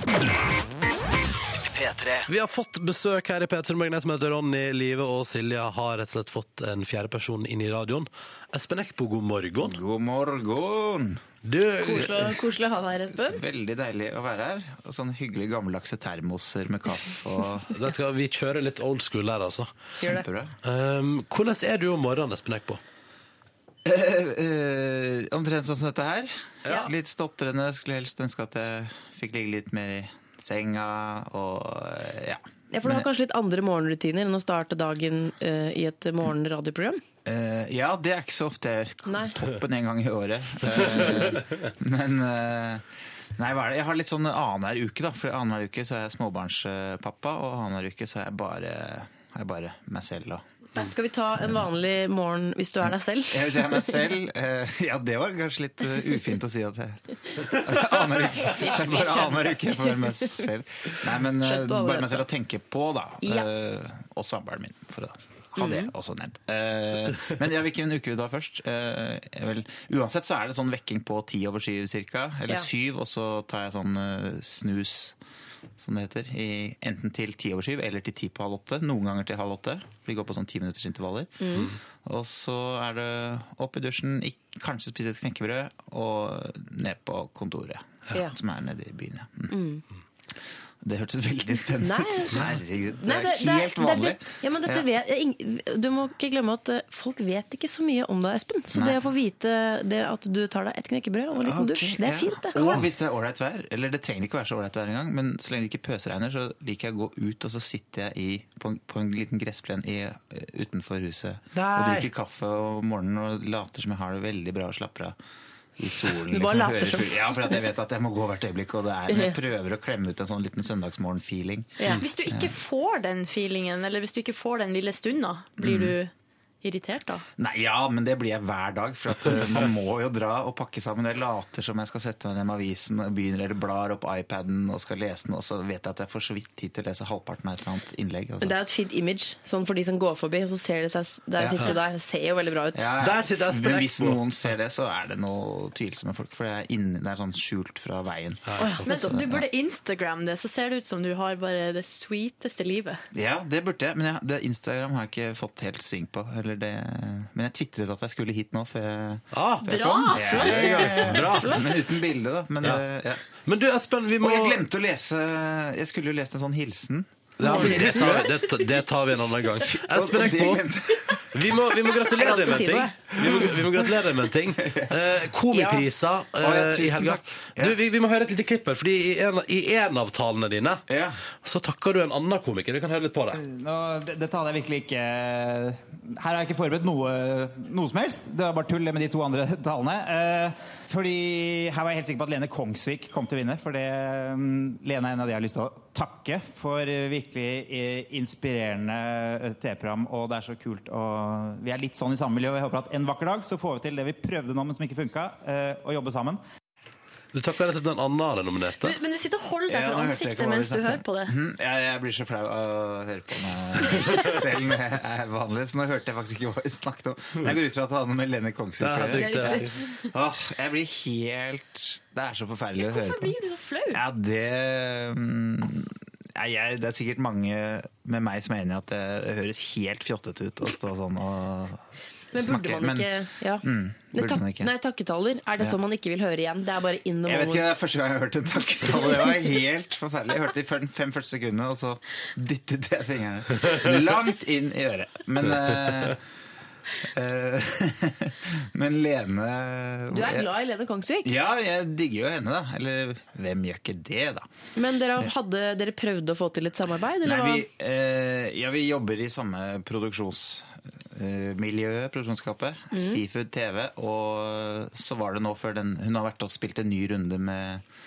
P3. Vi har fått besøk her i P3 Magnet som heter Ronny, Live og Silja har rett og slett fått en fjerde person inn i radioen. Espen Eckbo, god morgen. God morgen. Du, Koselig, koselig å ha deg her, Espen. Veldig deilig å være her. Og sånn hyggelig gammeldagse termoser med kaffe og vet du hva, vi kjører litt old school her, altså. Kjempebra. Um, hvordan er du om morgenen, Espen Eckbo? Uh, uh, omtrent sånn som dette her. Ja. Litt stotrende. Skulle helst ønske at jeg fikk ligge litt mer i senga og uh, ja. Ja, for du har kanskje litt andre morgenrutiner enn å starte dagen i et morgenradioprogram? Eh, ja, det er ikke så ofte jeg gjør. Toppen en gang i året. Uh, men uh, Nei, hva er det? Jeg har litt sånn annenhver uke, da. For annenhver uke så er jeg småbarnspappa, og annenhver uke så er jeg bare, er jeg bare meg selv. Da. Skal vi ta en vanlig morgen hvis du er deg selv? Jeg hvis jeg er meg selv. ja, det var kanskje litt ufint å si at jeg Annenhver uke. Det er bare aner uke for meg selv. Nei, men bare meg selv å tenke på, da. Ja. Og samboeren min, for å ha jeg også nevnt. Eh, men ja, hvilken uke da først? Eh, vel, uansett så er det sånn vekking på ti over syv cirka, eller Ja. syv, og så tar jeg sånn eh, snus som det heter, i, enten til ti over syv eller til ti på halv åtte. Noen ganger til halv åtte, for de går på sånn timinuttersintervaller. Mm. Og så er det opp i dusjen, kanskje spise et knekkebrød, og ned på kontoret, Ja. som er nede i byen. Ja. Mm. Det hørtes veldig spennende ut. Herregud, det Nei, det- er helt det- vanlig. ja, men dette Ja. vet, du må ikke glemme at eh, folk vet ikke så mye om deg, Espen. Så Nei. det å få vite det at du tar deg et knekkebrød og en liten okay, dusj, det er ja. fint, det. Og hvis det er ålreit vær, eller det trenger ikke være så ålreit vær engang, men så lenge det ikke pøsregner, så liker jeg å gå ut, og så sitter jeg i, på, en, på en liten gressplen i, eh, utenfor huset og drikker kaffe om morgenen og later som jeg har det veldig bra og slapper av. i solen. Du bare liksom, later som. Ja, for jeg vet at jeg må gå hvert øyeblikk, og det er, men jeg prøver å klemme ut en sånn liten søndagsmorgen-feeling. Hvis du ikke får den feelingen, eller hvis du ikke får den lille stunda, blir Mm. du irritert da? Nei, ja, men det blir jeg hver dag. For at eh, man må jo dra og pakke sammen. Jeg later som jeg skal sette meg ned med avisen og begynner eller blar opp iPaden og skal lese den, og så vet jeg at jeg får så vidt tid til å lese halvparten av et eller annet innlegg. altså. Men det er jo et fint image, sånn for de som går forbi, og så ser de seg der Ja. sitte der. Det ser jo veldig bra ut. Ja, ja. Men hvis noen ser det, så er det noe tvilsomme folk. For det er, inne, det er sånn skjult fra veien. Men du burde Instagram det, så ser det ut som du har bare det sweeteste livet. Ja, det burde jeg. Men jeg, det Instagram har jeg ikke fått helt sving på. Eller det, men jeg tvitret at jeg skulle hit nå før jeg, Ah, før jeg bra! kom. Flott! Ja, ja, ja. Bra. Men uten bilde, da. Men, Ja. ja. Men du, Espen, vi må Og jeg glemte å lese Jeg skulle jo lest en sånn hilsen. Ja, men det, tar, det, det tar vi en annen gang. Espen Eckbo, vi må, vi må gratulere deg med en ting. Vi må, vi må gratulere deg med en ting. Eh, komiprisa Ja. Å, ja, eh, i helga. takk. Ja. Du, vi, vi må høre et lite klipp her, fordi i en, i en av talene dine så takker du en annen komiker. Vi kan høre litt på det. Nå, det- dette hadde jeg virkelig ikke Her har jeg ikke forberedt noe, noe som helst. Det var bare tull med de to andre talene. Eh, fordi her var jeg helt sikker på at Lene Kongsvik kom til å vinne. For det, mm, Lene er en av de jeg har lyst til å takke for virkelig eh, inspirerende eh, TV-program. Og det er så kult. Og vi er litt sånn i samme miljø. Og jeg håper at en vakker dag så får vi til det vi prøvde nå, men som ikke funka, eh, å jobbe sammen. Du takker rett og slett en annen av de nominerte. Men du sitter og holder deg Ja, nå hørte jeg ikke ansiktet hva mens du hører på det. Mhm. Ja, jeg blir så flau av å høre på meg selv når jeg er vanlig. Så nå hørte jeg faktisk ikke hva vi snakket om. Men jeg går ut fra at det hadde noe med Lene Kongsvik Ja, å helt riktig, gjøre. Åh, jeg blir helt Det er så forferdelig å høre Hvorfor på. blir du så flau? Ja, det mm, ja, jeg, Det er sikkert mange med meg som er enig i at det, det høres helt fjottete ut å stå sånn og Men burde snakke. man ikke ja. mm, burde tak man ikke. nei, takketaller. Er det Ja. sånn man ikke vil høre igjen? Det er bare in the Jeg vet ikke, Det er første gang jeg har hørt en takketale. Det var helt forferdelig. Jeg hørte de fem, fem første sekundene, og så dyttet jeg fingrene langt inn i øret. Men eh, eh, Men Lene Du er glad i Lene Kongsvik? Ja, jeg digger jo henne, da. Eller hvem gjør ikke det, da? Men dere, hadde, dere prøvde å få til et samarbeid? Eller Nei, vi, eh, ja, vi jobber i samme produksjonsmiljø, produksjonsskapet. mm. Seafood TV. Og så var det nå før den Hun har vært og spilt en ny runde med eh,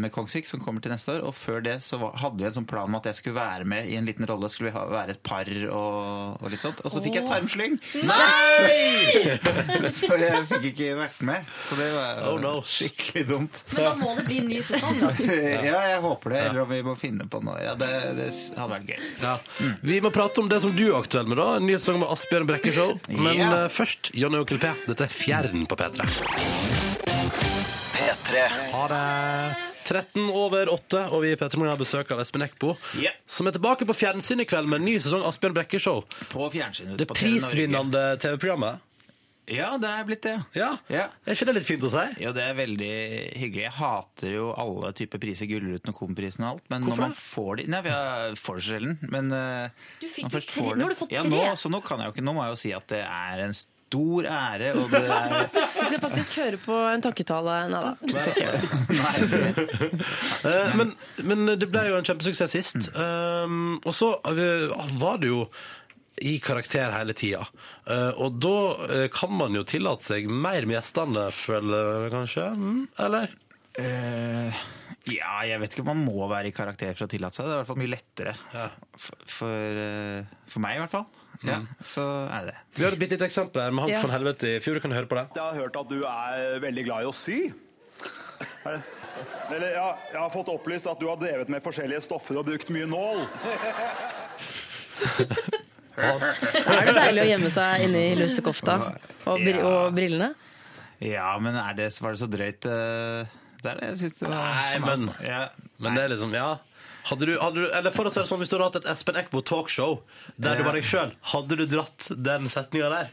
med Kongsvik, som kommer til neste år. Og før det så hadde vi en sånn plan om at jeg skulle være med i en liten rolle. Skulle vi ha, være et par og, og litt sånt. Og så fikk jeg tarmslyng! Nei! Så jeg fikk ikke vært med. Så det var Oh, no. skikkelig dumt. Men da må det bli en ny sesong. Ja, jeg håper det. Eller om vi må finne på noe. Ja, det, det hadde vært gøy. Ja. Vi må prate om det som du er aktuell med, da. En ny sesong med Asbjørn Brekke Show. Men Ja. eh, først Jonny og Onkel P. Dette er Fjern på P3. P3. Ha det. 13 over 8, og vi i P3 Morgen har besøk av Espen Eckbo, yeah. som er tilbake på fjernsyn i kveld med en ny sesong Asbjørn Brekke Show. På fjernsynet. Det på prisvinnende TV-programmet. Ja, det er blitt det. Ja. Ja. Er ikke det litt fint å si? Jo, det er veldig hyggelig. Jeg hater jo alle typer priser, Gullruten og Komprisen og alt. Men Hvorfor når man får de Nei, jeg får det så sjelden. Men uh, Du fikk man først tre- får nå har du fått Ja, tre. nå, så nå kan jeg jo ikke Nå må jeg jo si at det er en stor ære, og det er Vi skal faktisk høre på en takketale. Nei da. vi skal ikke gjøre det. Eh, men, men det ble jo en kjempesuksess sist. Um, og så eh, var det jo i karakter hele tida. Eh, og da eh, kan man jo tillate seg mer med gjestene, føler jeg kanskje? Mm, eller? Eh, Ja, jeg vet ikke om man må være i karakter for å tillate seg det. Det er i hvert fall mye lettere. For, for, eh, for meg, i hvert fall. Ja, Så er det det. Vi har et bitte lite eksempel her med Hank Ja. von Helvete i fjor. Du kan høre på det. Jeg har hørt at du er veldig glad i å sy. Eller, ja, jeg har fått opplyst at du har drevet med forskjellige stoffer og brukt mye nål. Er det deilig å gjemme seg inni lussekofta og, bri og brillene? Ja, men er det, var det så drøyt eh, Det er det jeg syns det var. Nei, men, ja. men det er liksom, ja. Hadde du, hadde du, eller for å si det sånn, Hvis du hadde hatt et Espen Eckbo talkshow der du Ja. var deg sjøl, hadde du dratt den setninga der?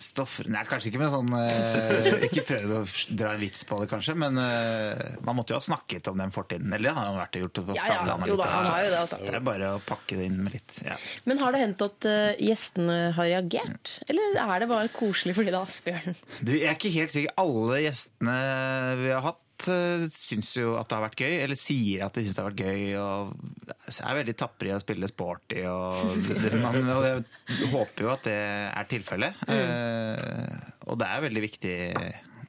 Stoffer Nei, kanskje ikke med sånn eh, Ikke prøvd å dra en vits på det, kanskje, men eh, man måtte jo ha snakket om den fortiden. Eller det har han vært og gjort det på Ja, ja. Skavlan. Jo da, det, altså. Det er bare å pakke det inn med litt ja. Men har det hendt at uh, gjestene har reagert? Eller er det bare koselig fordi det er Asbjørn? Du, jeg er ikke helt sikker. Alle gjestene vi har hatt, syns jo at det har vært gøy, eller sier at de syns det har vært gøy. Og er veldig tapre i å spille sporty. Og, man, og jeg håper jo at det er tilfellet. Mm. Eh, og det er veldig viktig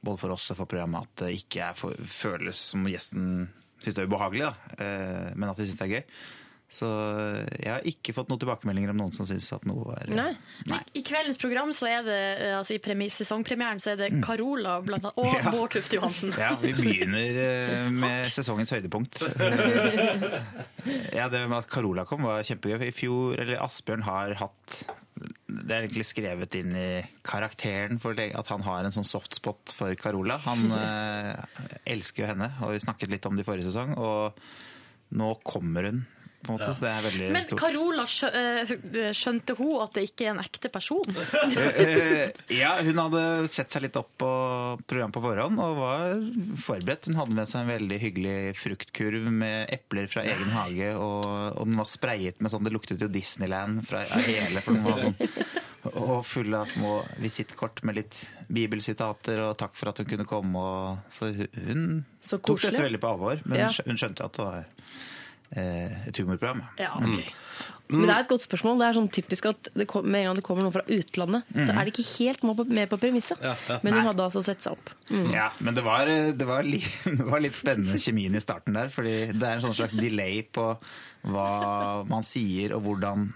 både for oss og for programmet at det ikke for, føles som gjesten syns det er ubehagelig, da. Eh, men at de syns det er gøy. Så jeg har ikke fått noen tilbakemeldinger om noen som syns at noe er Nei. I kveldens program så er det, eh, altså i premi- sesongpremieren så er det Carola blant annet, og Ja. Bård Tufte Johansen. Ja, vi begynner eh, med sesongens høydepunkt. Ja, det med at Carola kom var kjempegøy. I fjor, eller Asbjørn har hatt Det er egentlig skrevet inn i karakteren for at han har en sånn softspot for Carola. Han eh, elsker jo henne, og vi snakket litt om det i forrige sesong. Og nå kommer hun, på en måte, så det er veldig Men stort. Carola, eh, skjønte hun at det ikke er en ekte person? Eh, ja, hun hadde sett seg litt opp på programmet på forhånd og var forberedt. Hun hadde med seg en veldig hyggelig fruktkurv med epler fra egen hage, og, og den var sprayet med sånn Det luktet jo Disneyland fra hele, for den var sånn og full av små visittkort med litt bibelsitater og takk for at hun kunne komme. Og, så hun Så tok dette veldig på alvor, men Ja. hun skjønte at det var et humorprogram. Ja, Mm. Men det er et godt spørsmål. Det er sånn typisk at det kom, med en gang det kommer noen fra utlandet, så Mhm. er det ikke helt med på, med premisset. Ja, ja. Men hun hadde altså sett seg opp. Mm. Ja, men det var, det, var litt, det var litt spennende kjemien i starten der. fordi det er en sånn slags delay på hva man sier og hvordan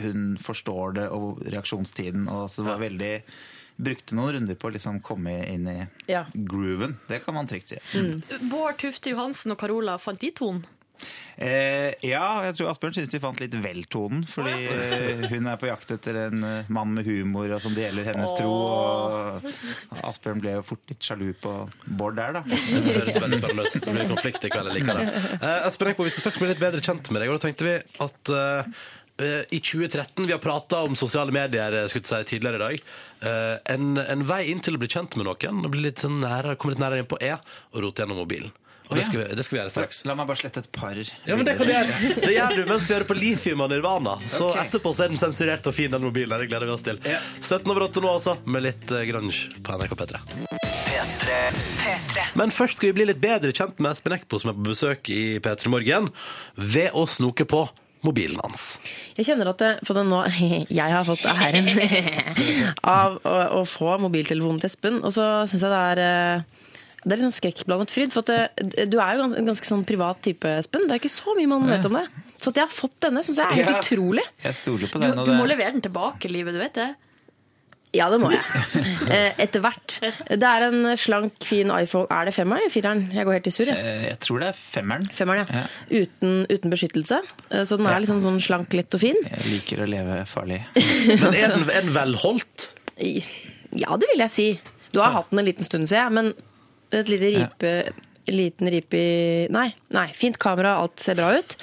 hun forstår det og reaksjonstiden. Og så det var veldig Brukte noen runder på å liksom komme inn i Ja. grooven. Det kan man trygt si. Bård Tufte Johansen og Carola fant de tonen? Eh, ja, jeg tror Asbjørn syns de fant litt vel tonen. Fordi eh, hun er på jakt etter en eh, mann med humor og som deler hennes tro. Og Asbjørn ble jo fort litt sjalu på Bård der, da. Det høres veldig spennende ut. Det blir konflikt i kveld. Jeg liker det. Eh, Espen Eckbo, vi skal straks bli litt bedre kjent med deg. Og da tenkte vi at eh, eh, i 2013 Vi har prata om sosiale medier eh, skulle jeg si, tidligere i dag. Eh, en, en vei inn til å bli kjent med noen, og bli litt sånn nærere, komme litt nærere inn på, er å rote gjennom mobilen. Og det, skal vi, det skal vi gjøre straks. La meg bare slette et par Ja, men Det kan du gjøre Det gjør du mens vi hører på Lithium og Nirvana. Så okay. etterpå så er den sensurert og fin, den mobilen. Det gleder vi oss til. 17 over 8 nå, altså, med litt eh, grunge på NRK P3. Men først skal vi bli litt bedre kjent med Espen Eckbo, som er på besøk i P3 Morgen, ved å snoke på mobilen hans. Jeg kjenner at det, for det nå, jeg har fått æren av å, å få mobiltelefonen til Espen, og så syns jeg det er eh, det er litt sånn skrekkblandet fryd. For at det, du er jo gans- en ganske sånn privat type, Espen. Det er ikke så mye man vet om det. Så at jeg har fått denne, syns jeg er helt Ja. utrolig. Jeg stoler på den. du, du må det- levere den tilbake, livet, du vet det? Ja, det må jeg. Eh, Etter hvert. Det er en slank, fin iPhone. Er det femmeren eller fireren? Jeg går helt i surr. jeg. Eh, Jeg tror det er femmeren. Femmeren, ja. Uten, uten beskyttelse. Eh, Så den er liksom sånn slank, lett og fin. Jeg liker å leve farlig. Men er den, er den velholdt? Ja, det vil jeg si. Du har hatt den en liten stund, sier jeg, men et lite ripe Liten ripe i Nei, nei, fint kamera, alt ser bra ut.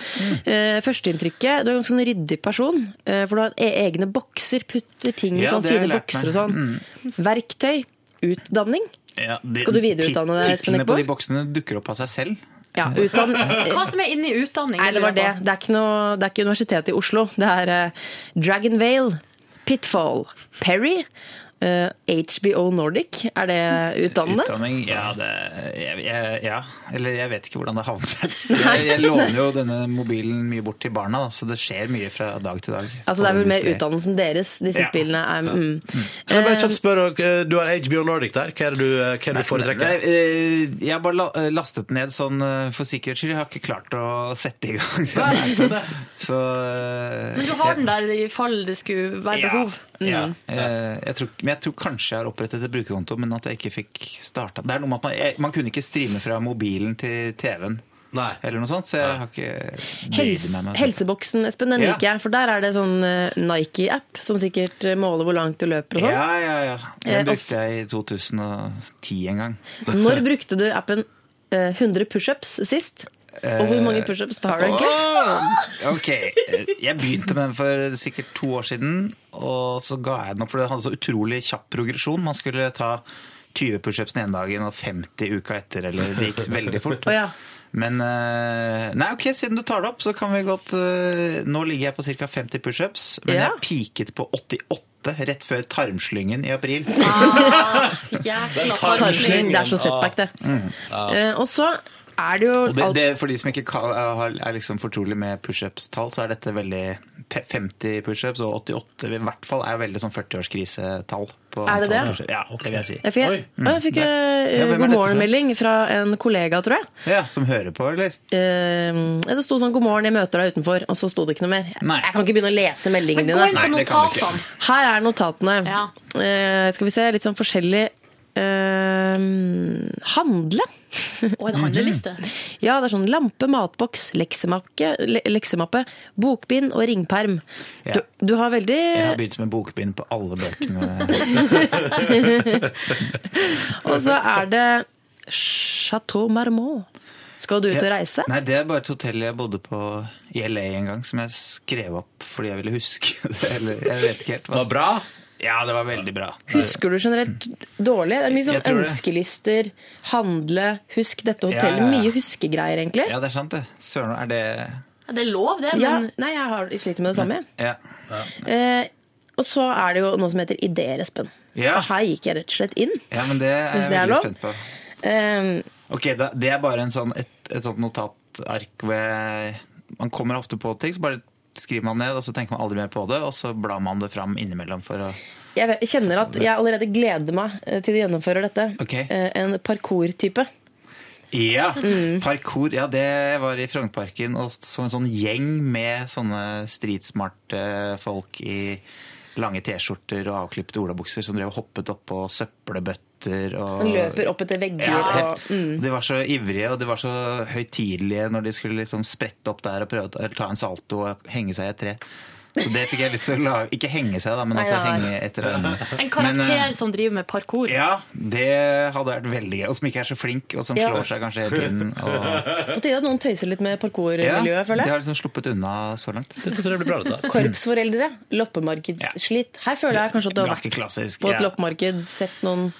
Eh, Førsteinntrykket Du er en sånn ryddig person, Uh, for du har e- egne bokser, putter ting i Ja, sånn jeg fine bokser og sånn. Mm. Verktøy. Utdanning. Ja, det, Skal du videreutdanne deg, tit- Titlene på de boksene dukker opp av seg selv. Ja, utdann... Hva som er inne i utdanning? Nei, det var det. Det er ikke, noe, det er ikke Universitetet i Oslo. Det er uh, Dragon Vale, Pitfall, Perry, eh, HBO Nordic. Er det utdannende? Utdanning, ja, det, jeg, jeg, ja. Eller jeg vet ikke hvordan det havnet der. Jeg, jeg låner jo denne mobilen mye bort til barna, da, så det skjer mye fra dag til dag. Altså, det er vel mer utdannelsen deres, disse Ja. spillene er mm. Kan jeg bare kjapt spørre, eh, Du har HBO Nordic der. Hva er det du, eh, hva er det du foretrekker? Nei, jeg har bare la- lastet ned sånn for sikkerhets skyld. Jeg har ikke klart å sette i gang den. Så Men du har den der i fall det skulle være behov? Ja. Mm. jeg, Jeg tror, men jeg tror kanskje jeg har opprettet et brukerkonto, men at jeg ikke fikk starta. Det er noe med at man, jeg, man kunne ikke streame fra mobilen til TV-en. Nei. Eller noe sånt, så jeg har ikke Helse, meg med helseboksen, Espen, den Ja. liker jeg. For der er det sånn eh, Nike-app som sikkert eh, måler hvor langt du løper og sånn. Ja, ja, ja. Eh, Den brukte jeg i 2010 en gang. Når brukte du appen eh, 100 pushups sist? Og hvor mange pushups tar du ikke? Ok, jeg begynte med den for sikkert to år siden, og så ga jeg den opp, for det hadde så utrolig kjapp progresjon. Man skulle ta 20 pushups den ene dagen og 50 uka etter, eller det gikk veldig fort. Oh, ja. Men eh, Nei, ok, siden du tar det opp, så kan vi godt eh, Nå ligger jeg på ca. 50 pushups, men Ja. jeg peaket på 88 rett før tarmslyngen i april. Tarmslyng, det er så setback, det. Mm. Eh, og så er det jo alt... det, det, for de som ikke er liksom fortrolig med pushups-tall, så er dette veldig pe- 50 pushups og 88 i hvert fall er veldig sånn 40-årskrisetall. Er det det? Ja, det vil jeg si. Jeg fikk, Mm. Jeg fikk Nei. eh, Ja, god morgen-melding fra en kollega, tror jeg. Ja, Som hører på, eller? Uh, det sto sånn 'God morgen, jeg møter deg utenfor', og så sto det ikke noe mer. Nei. Jeg kan ikke begynne å lese meldingene Men gå inn på dine. Nei, notatene. Her er notatene. Eh, skal vi se, litt sånn forskjellig Handle. Og en handleliste. Ja, det er sånn lampe, matboks, leksemappe, le leksemappe bokbind og ringperm. Ja. Du, du har veldig Jeg har begynt med bokbind på alle bøkene. Og så er det Chateau Marmont. Skal du ut og reise? Nei, det er bare et hotell jeg bodde på i LA en gang, som jeg skrev opp fordi jeg ville huske det. Eller jeg vet ikke helt. hva- Var det bra? Ja, det var veldig bra. Husker du generelt dårlig? Det er mye sånn ønskelister, handle, husk dette hotellet. Ja, ja, ja. Mye huskegreier, egentlig. Ja, det er sant, det. Søren, er det Det er lov, det, Ja, men nei, jeg har sliter med det samme. Ja. Eh, og så er det jo noe som heter ideer, Espen. Ja. Og her gikk jeg rett og slett inn. ja, men det er jeg det er veldig spent på. Eh, Ok, da, Det er bare en sånn, et, et sånt notatark hvor jeg, man kommer ofte på ting, så bare skriver man ned, og så tenker man aldri mer på det, og så blar man det fram innimellom for å jeg kjenner at jeg allerede gleder meg eh, til de gjennomfører dette. Ok. Eh, en parkour-type. Ja! Mm. Parkour. Ja, det var i Frognerparken, og så en sånn gjeng med sånne streetsmarte folk i lange T-skjorter og avklipte olabukser som drev og hoppet opp på søppelbøtter. Og, Han løper opp etter vegger Ja, og mm. De var så ivrige og de var så høytidelige når de skulle liksom sprette opp der og prøve å ta- en salto og henge seg i et tre. Så det fikk jeg lyst til å lage. Ikke henge seg, da, men altså henge etter øynene. En karakter Men, eh, som driver med parkour. ja, det hadde vært veldig gøy. Og som ikke er så flink, og som Ja. slår seg kanskje hele tiden. Og... På tide at noen tøyser litt med Ja, føler føler de har liksom sluppet unna så langt. Det tror jeg blir bra, dette. Korpsforeldre, loppemarkedsslit. Her føler jeg kanskje at du har vært på et loppemarked, sett noen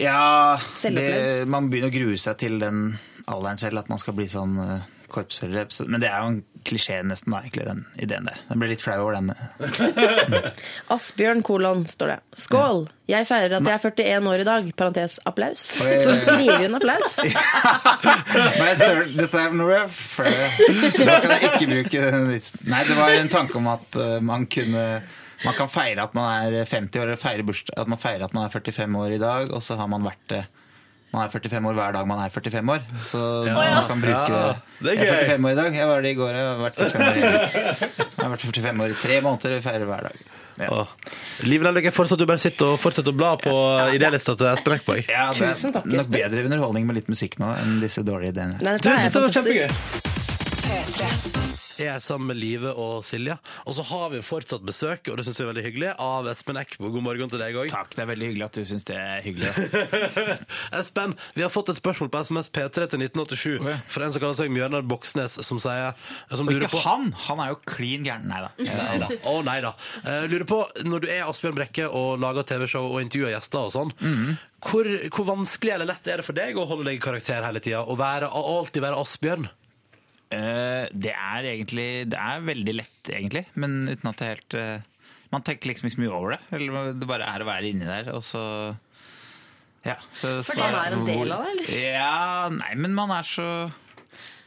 Ja, det, man begynner å grue seg til den alderen selv, at man skal bli sånn uh, Men det er jo en klisjé nesten, da, egentlig, den ideen der. Den blir litt flau over den. Asbjørn kolon, står det. Skål! Jeg feirer at jeg er 41 år i dag. Parentes applaus. Så skriver hun applaus. Nei, søren, dette er noe Da kan jeg ikke bruke den vitsen. Nei, det var en tanke om at uh, man kunne man kan feire at man er 50 år, feire bursdag, at man feirer at man er 45 år i dag, og så har man vært det man er 45 år hver dag man er 45 år. Så Ja. man kan bruke Ja, det er Jeg er 45 år i dag. Jeg var det i går. Jeg har vært 45 år i, jeg har vært 45 år i tre måneder. Vi feirer hver dag. Ja. Liv Nelvik, jeg foreslår at du bare sitter og fortsetter å bla på idélista til Espen Eckberg. Ja, det er Tusen takk, nok bedre underholdning med litt musikk nå enn disse dårlige ideene. Nei, synes det var kjempegøy. Er sammen med Live og Silja, og så har vi fortsatt besøk, og det syns jeg er veldig hyggelig, av Espen Eckbo. God morgen til deg òg. Takk, det er veldig hyggelig at du syns det er hyggelig. Espen, vi har fått et spørsmål på SMS P3 til 1987 fra en som kaller seg Mjørnar Boksnes, som sier som Og ikke på han! Han er jo klin gæren. Nei da. Nei da. Å nei da. Uh, lurer på, når du er Asbjørn Brekke og lager TV-show og intervjuer gjester og sånn, Mhm. hvor, hvor vanskelig eller lett er det for deg å holde deg i karakter hele tida og være, alltid være Asbjørn? Eh, det er egentlig Det er veldig lett, egentlig, men uten at det helt eh, Man tenker liksom ikke så mye over det. Eller det bare er å være inni der, og så Ja. Så For det er en del av det, eller? Ja, nei, men man er så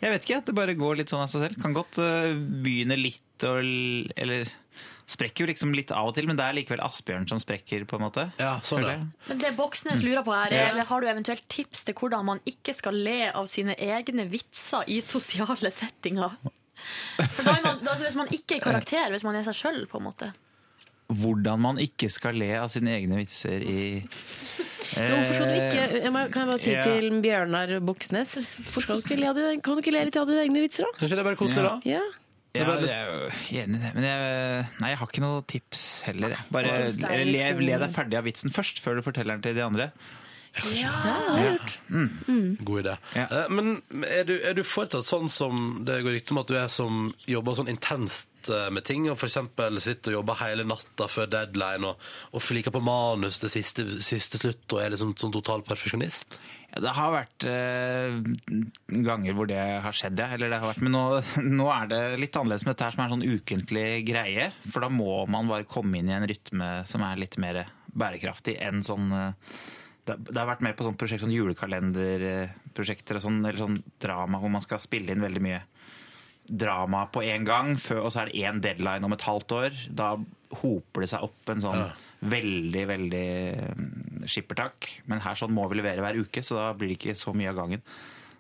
Jeg vet ikke. Det bare går litt sånn av seg selv. Kan godt eh, begynne litt og Eller sprekker jo liksom litt av og til, men det er likevel Asbjørn som sprekker, på en måte. Ja, sånn det. Men det Boksnes lurer på her, Ja. er har du eventuelt tips til hvordan man ikke skal le av sine egne vitser i sosiale settinger? For da er man, da, altså hvis man ikke er karakter, hvis man er seg sjøl, på en måte. Hvordan man ikke skal le av sine egne vitser i Hvorfor skal du ikke jeg må, Kan jeg bare si Ja. til Bjørnar Boksnes Hvorfor skal du ikke le av dine, Kan du ikke le litt av dine egne vitser, da? Kanskje det er bare koselig, da? Ja. Ja, jeg er jo enig i det. Men jeg, nei, jeg har ikke noe tips heller. jeg. Bare le, le deg ferdig av vitsen først, før du forteller den til de andre. Ja, God idé. Ja. Men er du, er du foretatt sånn som det går rykte om at du er som jobber sånn intenst eh, med ting, og f.eks. sitter og jobber hele natta før deadline og, og fliker på manus til siste, siste slutt og er liksom sånn total perfeksjonist? Ja, det har vært eh, ganger hvor det har skjedd, ja. Eller det har vært, men nå, nå er det litt annerledes med dette her som er en sånn ukentlig greie. For da må man bare komme inn i en rytme som er litt mer bærekraftig enn sånn eh, det, det har vært mer på sånn prosjekt, sånn julekalenderprosjekter sånn, eller sånn drama hvor man skal spille inn veldig mye drama på en gang, før, og så er det én deadline om et halvt år. Da hoper det seg opp en sånn veldig, veldig mm, skippertak. Men her sånn må vi levere hver uke, så da blir det ikke så mye av gangen.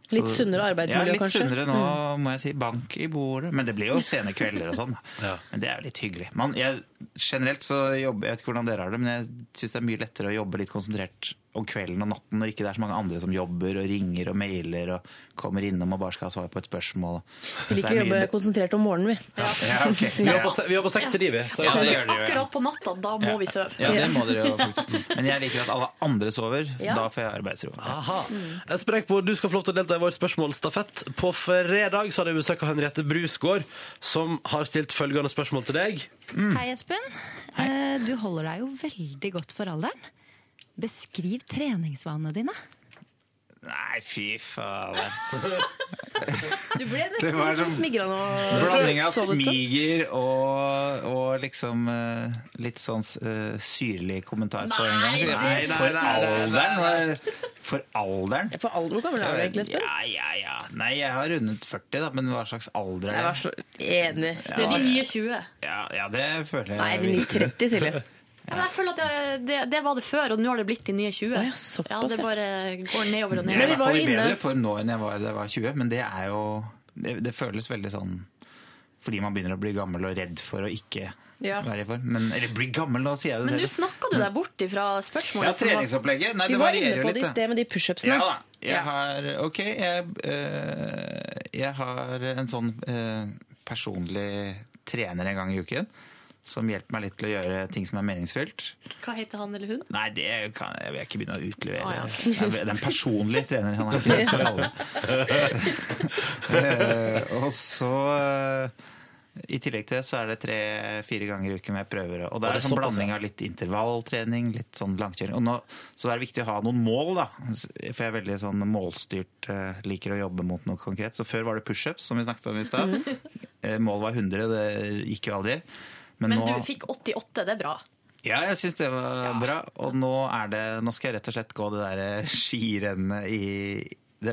Så- Litt sunnere arbeidsmiljø, ja, litt kanskje? sunnere nå, Mm. må jeg si. Bank i bordet. Men det blir jo sene kvelder og sånn. Men det er jo litt hyggelig. Man, jeg, generelt så jobber Jeg vet ikke hvordan dere har det, men jeg syns det er mye lettere å jobbe litt konsentrert om kvelden og natten når ikke det er så mange andre som jobber og ringer og mailer og kommer innom og bare skal ha svar på et spørsmål. Vi liker å jobbe konsentrert om morgenen, vi. Ja, ok. Vi jobber vi jobber seks til de, vi. Så- Ja, det gjør dere. Akkurat på natta, da må Ja. vi sove. Ja, det må dere jo faktisk. Men jeg liker at alle andre sover. Ja. Da får jeg arbeidsro. Aha. Jeg sprek på, Du skal få lov til å delta i vår spørsmålsstafett. På fredag så hadde jeg besøk av Henriette Brusgaard, som har stilt følgende spørsmål til deg. Hei, Espen. Hei. Du holder deg jo veldig godt for alderen. Beskriv treningsvanene dine. Nei, fy fader. Du ble nesten litt sånn smigra nå. Blanding av smiger og, og liksom uh, litt sånn uh, syrlig kommentar på en gang. Nei, nei, nei, For alderen? For alderen? For alder, Hvor gammel er du egentlig, Espen? Ja, ja, ja. Nei, jeg har rundet 40, da, men hva slags alder Jeg er så enig. Det er de nye 20. Ja, ja, det føler jeg. Nei, de nye 30, Silje. Ja, men jeg føler at det, det, det var det før, og nå har det blitt de nye 20. ja, såpass, det ja. bare går nedover og Jeg er i hvert fall i bedre form nå enn jeg var da jeg var 20, men det er jo Det, det føles veldig sånn fordi man begynner å bli gammel og redd for å ikke Ja. være i form. Men, eller bli gammel, nå sier jeg det Men nå snakka du deg bort ifra spørsmålet. Ja, treningsopplegget. Nei, det varierer jo litt. Vi var inne på det i sted med de pushupsene. Ja da. Jeg har OK, jeg, øh, jeg har en sånn øh, personlig trener en gang i uken. Som hjelper meg litt til å gjøre ting som er meningsfylt. Hva heter han eller hun? Nei, det kan jeg vil jeg ikke begynne å utlevere. Ah, ja. Det er- er en personlig trener. Han er ikke for alle. Eh, og så eh, i tillegg til det så er det tre-fire ganger i uken jeg prøver. Og det er det er sånn blanding av litt intervalltrening, litt sånn langkjøring. Og nå, så er det viktig å ha noen mål, da. For jeg er veldig sånn målstyrt, eh, liker å jobbe mot noe konkret. Så før var det pushups, som vi snakket om i stad. Eh, Målet var 100, det gikk jo aldri. Men, Men nå, du fikk 88, det er bra. ja, jeg syns det var bra. Og nå, det, nå skal jeg rett og slett gå det der skirennet i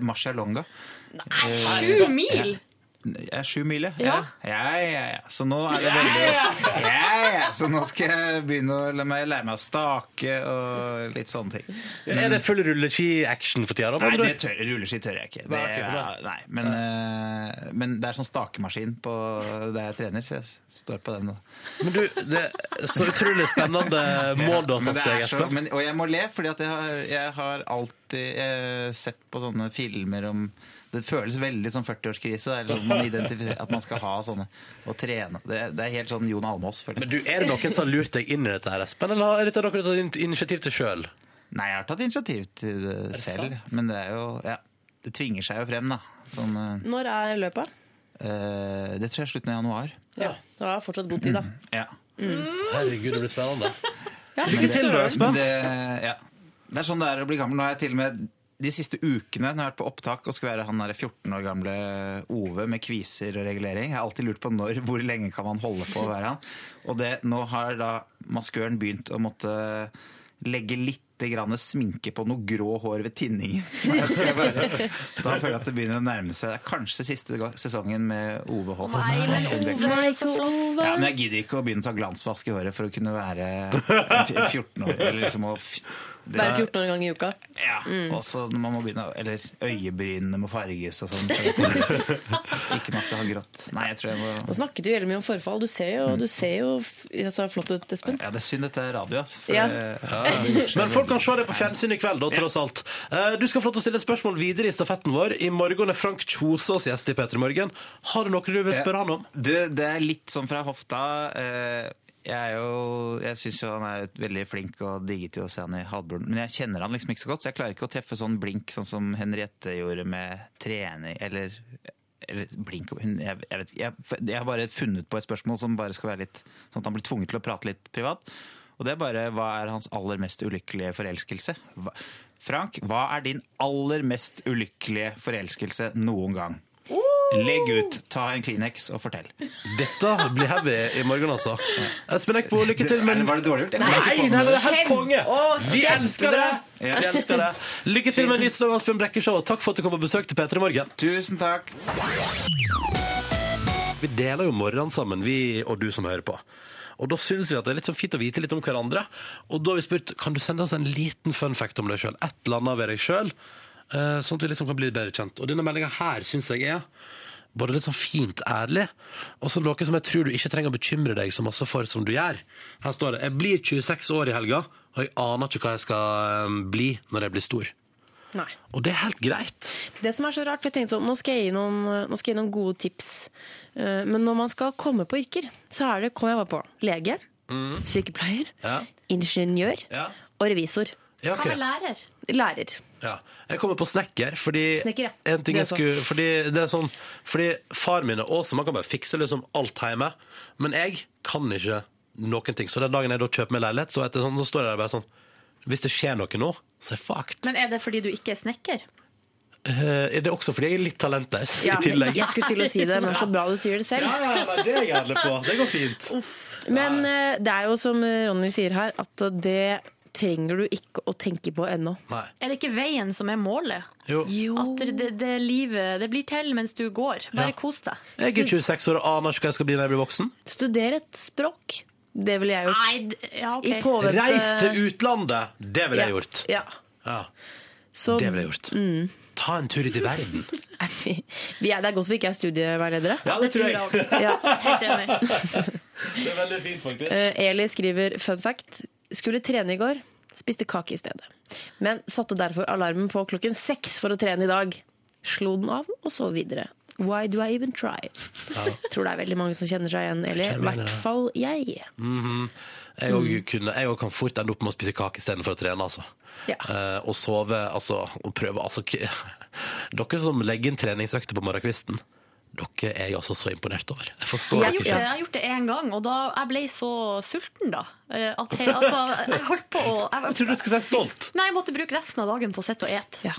Marcialonga. Nei, Eh, sju mil? Ja, sju miler? ja. Ja. Ja, ja, ja. Så nå er det veldig ja, ja. Så nå skal jeg begynne å la meg, lære meg å stake og litt sånne ting. er det full rulleski-action for tida? da, Nei, det tør, rulleski tør jeg ikke. Det, ja, nei, men, eh, men det er sånn stakemaskin på der jeg trener, så jeg står på den. Da. Men du, det er så utrolig spennende mål du har satt deg, er men- Og jeg må le, fordi jeg har, jeg har alltid jeg, sett på sånne filmer om Det føles veldig som 40-årskrise. er Sånn, at man skal ha sånne og trene. Det, det er helt sånn Jon Almaas. Men du, Er det noen som har lurt deg inn i dette, her, Espen, eller er dette har tatt initiativ til sjøl? Nei, jeg har tatt initiativ til det selv, men det er jo Ja, det tvinger seg jo frem, da. Sånn, eh, Når er løpet? eh, det tror jeg er slutten av januar. Ja. Det er fortsatt god tid, da. Ja. Herregud, det blir spennende. Ja, det, det, ja. det er sånn det er å bli gammel. Nå har jeg til og med de siste ukene når jeg har vært på opptak og skulle være han der 14 år gamle Ove med kviser og regulering. Jeg har alltid lurt på når, hvor lenge kan man holde på å være han. Og det, nå har da maskøren begynt å måtte legge litt grann sminke på noe grå hår ved tinningen. Bare, da føler jeg at det begynner å nærme seg. Det er kanskje siste sesongen med Ove Hoff. Nei, men Ove er så flott. Ja, men jeg gidder ikke å begynne å ta glansvask i håret for å kunne være 14 år. Eller liksom å Være 14 år gang i uka. Ja, Mm. og så når man må begynne Eller øyebrynene må farges og sånn. Ikke man skal ha grått. Nei, jeg tror jeg må Nå snakket vi veldig mye om forfall. Du ser jo, du ser jo altså, flott ut, Espen. Ja, det er synd dette er radio, ass. for Ja. det- Men folk kan se det på fjernsyn i kveld, da, tross alt. Eh, Du skal få lov til å stille et spørsmål videre i stafetten vår. I morgen er Frank Kjosås gjest i P3 Morgen. Har du noe du vil spørre han om? Det, det er litt sånn fra hofta. Jeg jo, jeg syns jo han er veldig flink og digger til å se han i halvbroren. Men jeg kjenner han liksom ikke så godt, så jeg klarer ikke å treffe sånn blink sånn som Henriette gjorde med trening, eller eller blink jeg, jeg, vet, jeg, jeg har bare funnet på et spørsmål som bare skal være litt sånn at han blir tvunget til å prate litt privat. Og det er bare hva er hans aller mest ulykkelige forelskelse? Hva, Frank, hva er din aller mest ulykkelige forelskelse noen gang? Legg ut, ta en Kleenex og fortell. Dette blir heavy i morgen, altså. Espen Eckbo, lykke til med Var det dårlig gjort? Nei, nei, nei, det er helt konge! Vi elsker det! Ja. Vi elsker det. Lykke til med en ny sesong Asbjørn Brekke-show. og Takk for at du kom på besøk til P3 Morgen. Tusen takk. Vi deler jo morgenen sammen, vi og du som hører på. Og da syns vi at det er litt så fint å vite litt om hverandre. Og da har vi spurt kan du sende oss en liten fun fact om deg sjøl. Et eller annet ved deg sjøl. Sånn at vi liksom kan bli bedre kjent. Og denne meldinga her syns jeg er både litt sånn fint ærlig, og så noe som jeg tror du ikke trenger å bekymre deg så masse for som du gjør. Her står det Jeg blir 26 år i helga, og jeg aner ikke hva jeg skal eh, bli når jeg blir stor. Nei. Og det er helt greit. Det som er så rart, for jeg tenkte sånn, nå skal jeg gi noen, nå skal jeg gi noen gode tips. Eh, Men når man skal komme på yrker, så er det, kommer jeg bare på lege, sykepleier, Ja. ingeniør Ja. og revisor. Ja, okay. Han er lærer? Lærer. Ja. Jeg kommer på snekker, fordi Snekker, ja. en ting Det jeg skulle, fordi det er sånn Fordi far min er også, man kan bare fikse liksom alt hjemme, men jeg kan ikke noen ting. Så den dagen jeg da kjøper meg leilighet, så, etter sånn, så står jeg der bare sånn Hvis det skjer noe nå, så er jeg fucked. Men er det fordi du ikke er snekker? Eh, er det også fordi jeg er litt talentløs Ja, i tillegg? jeg skulle til å si det, men så bra du sier det selv. Ja, ja, nei, det er jeg på. Det går fint. Men eh, det er jo som Ronny sier her, at det trenger du ikke å tenke på ennå. Er det ikke veien som er målet? Jo. At det, det, livet det blir til mens du går. Bare Ja. kos deg. Jeg er 26 år og aner ikke hva jeg skal bli når jeg blir voksen. Studer et språk. Det ville jeg gjort. Nei, ja, okay. I påvente Reis til utlandet! Det ville jeg gjort. Ja. Ja, Så, det ville jeg gjort. Mm. Ta en tur ut i verden. Vi er, det er godt vi ikke er studieveiledere. Ja, det tror jeg. Ja. Helt enig. Det er veldig fint, faktisk. Eh, Eli skriver fun fact. Skulle trene i går, spiste kake i stedet. Men satte derfor alarmen på klokken seks for å trene i dag. Slo den av, og så videre. Why do I even try? Tror det er veldig mange som kjenner seg igjen, Eli. I hvert fall jeg. Mhm. Jeg òg mm. kan fort ende opp med å spise kake istedenfor å trene, altså. Ja. Uh, og sove, altså. Og prøve, altså. Dere som legger inn treningsøkter på morgenkvisten, dere er jeg altså så imponert over. Jeg forstår Jeg dere gjort det, jeg har gjort det én gang, og da jeg ble så sulten da. eh, At jeg, altså, jeg holdt på å Jeg, Jeg trodde du skulle si stolt. Nei, jeg måtte bruke resten av dagen på å sitte og ete. Ja.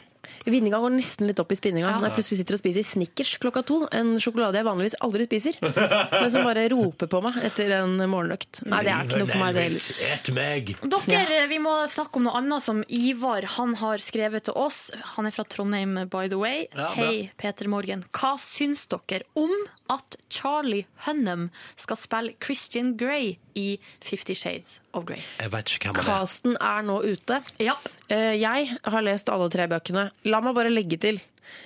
Vinninga går nesten litt opp i spinninga når jeg plutselig sitter og spiser Snickers klokka to. En sjokolade jeg vanligvis aldri spiser, men som bare roper på meg etter en morgenøkt. Nei, det er ikke noe for meg, det heller. Et meg. Dere, vi må snakke om noe annet som Ivar han har skrevet til oss. Han er fra Trondheim, by the way. Ja. Hei, Peter Morgen. Hva syns dere om at Charlie Hunnam skal spille Christian Grey i Fifty Shades of Grey? Jeg vet ikke hvem han er. Er nå ute. Ja. Eh, Jeg har lest alle tre bøkene. La meg bare legge til,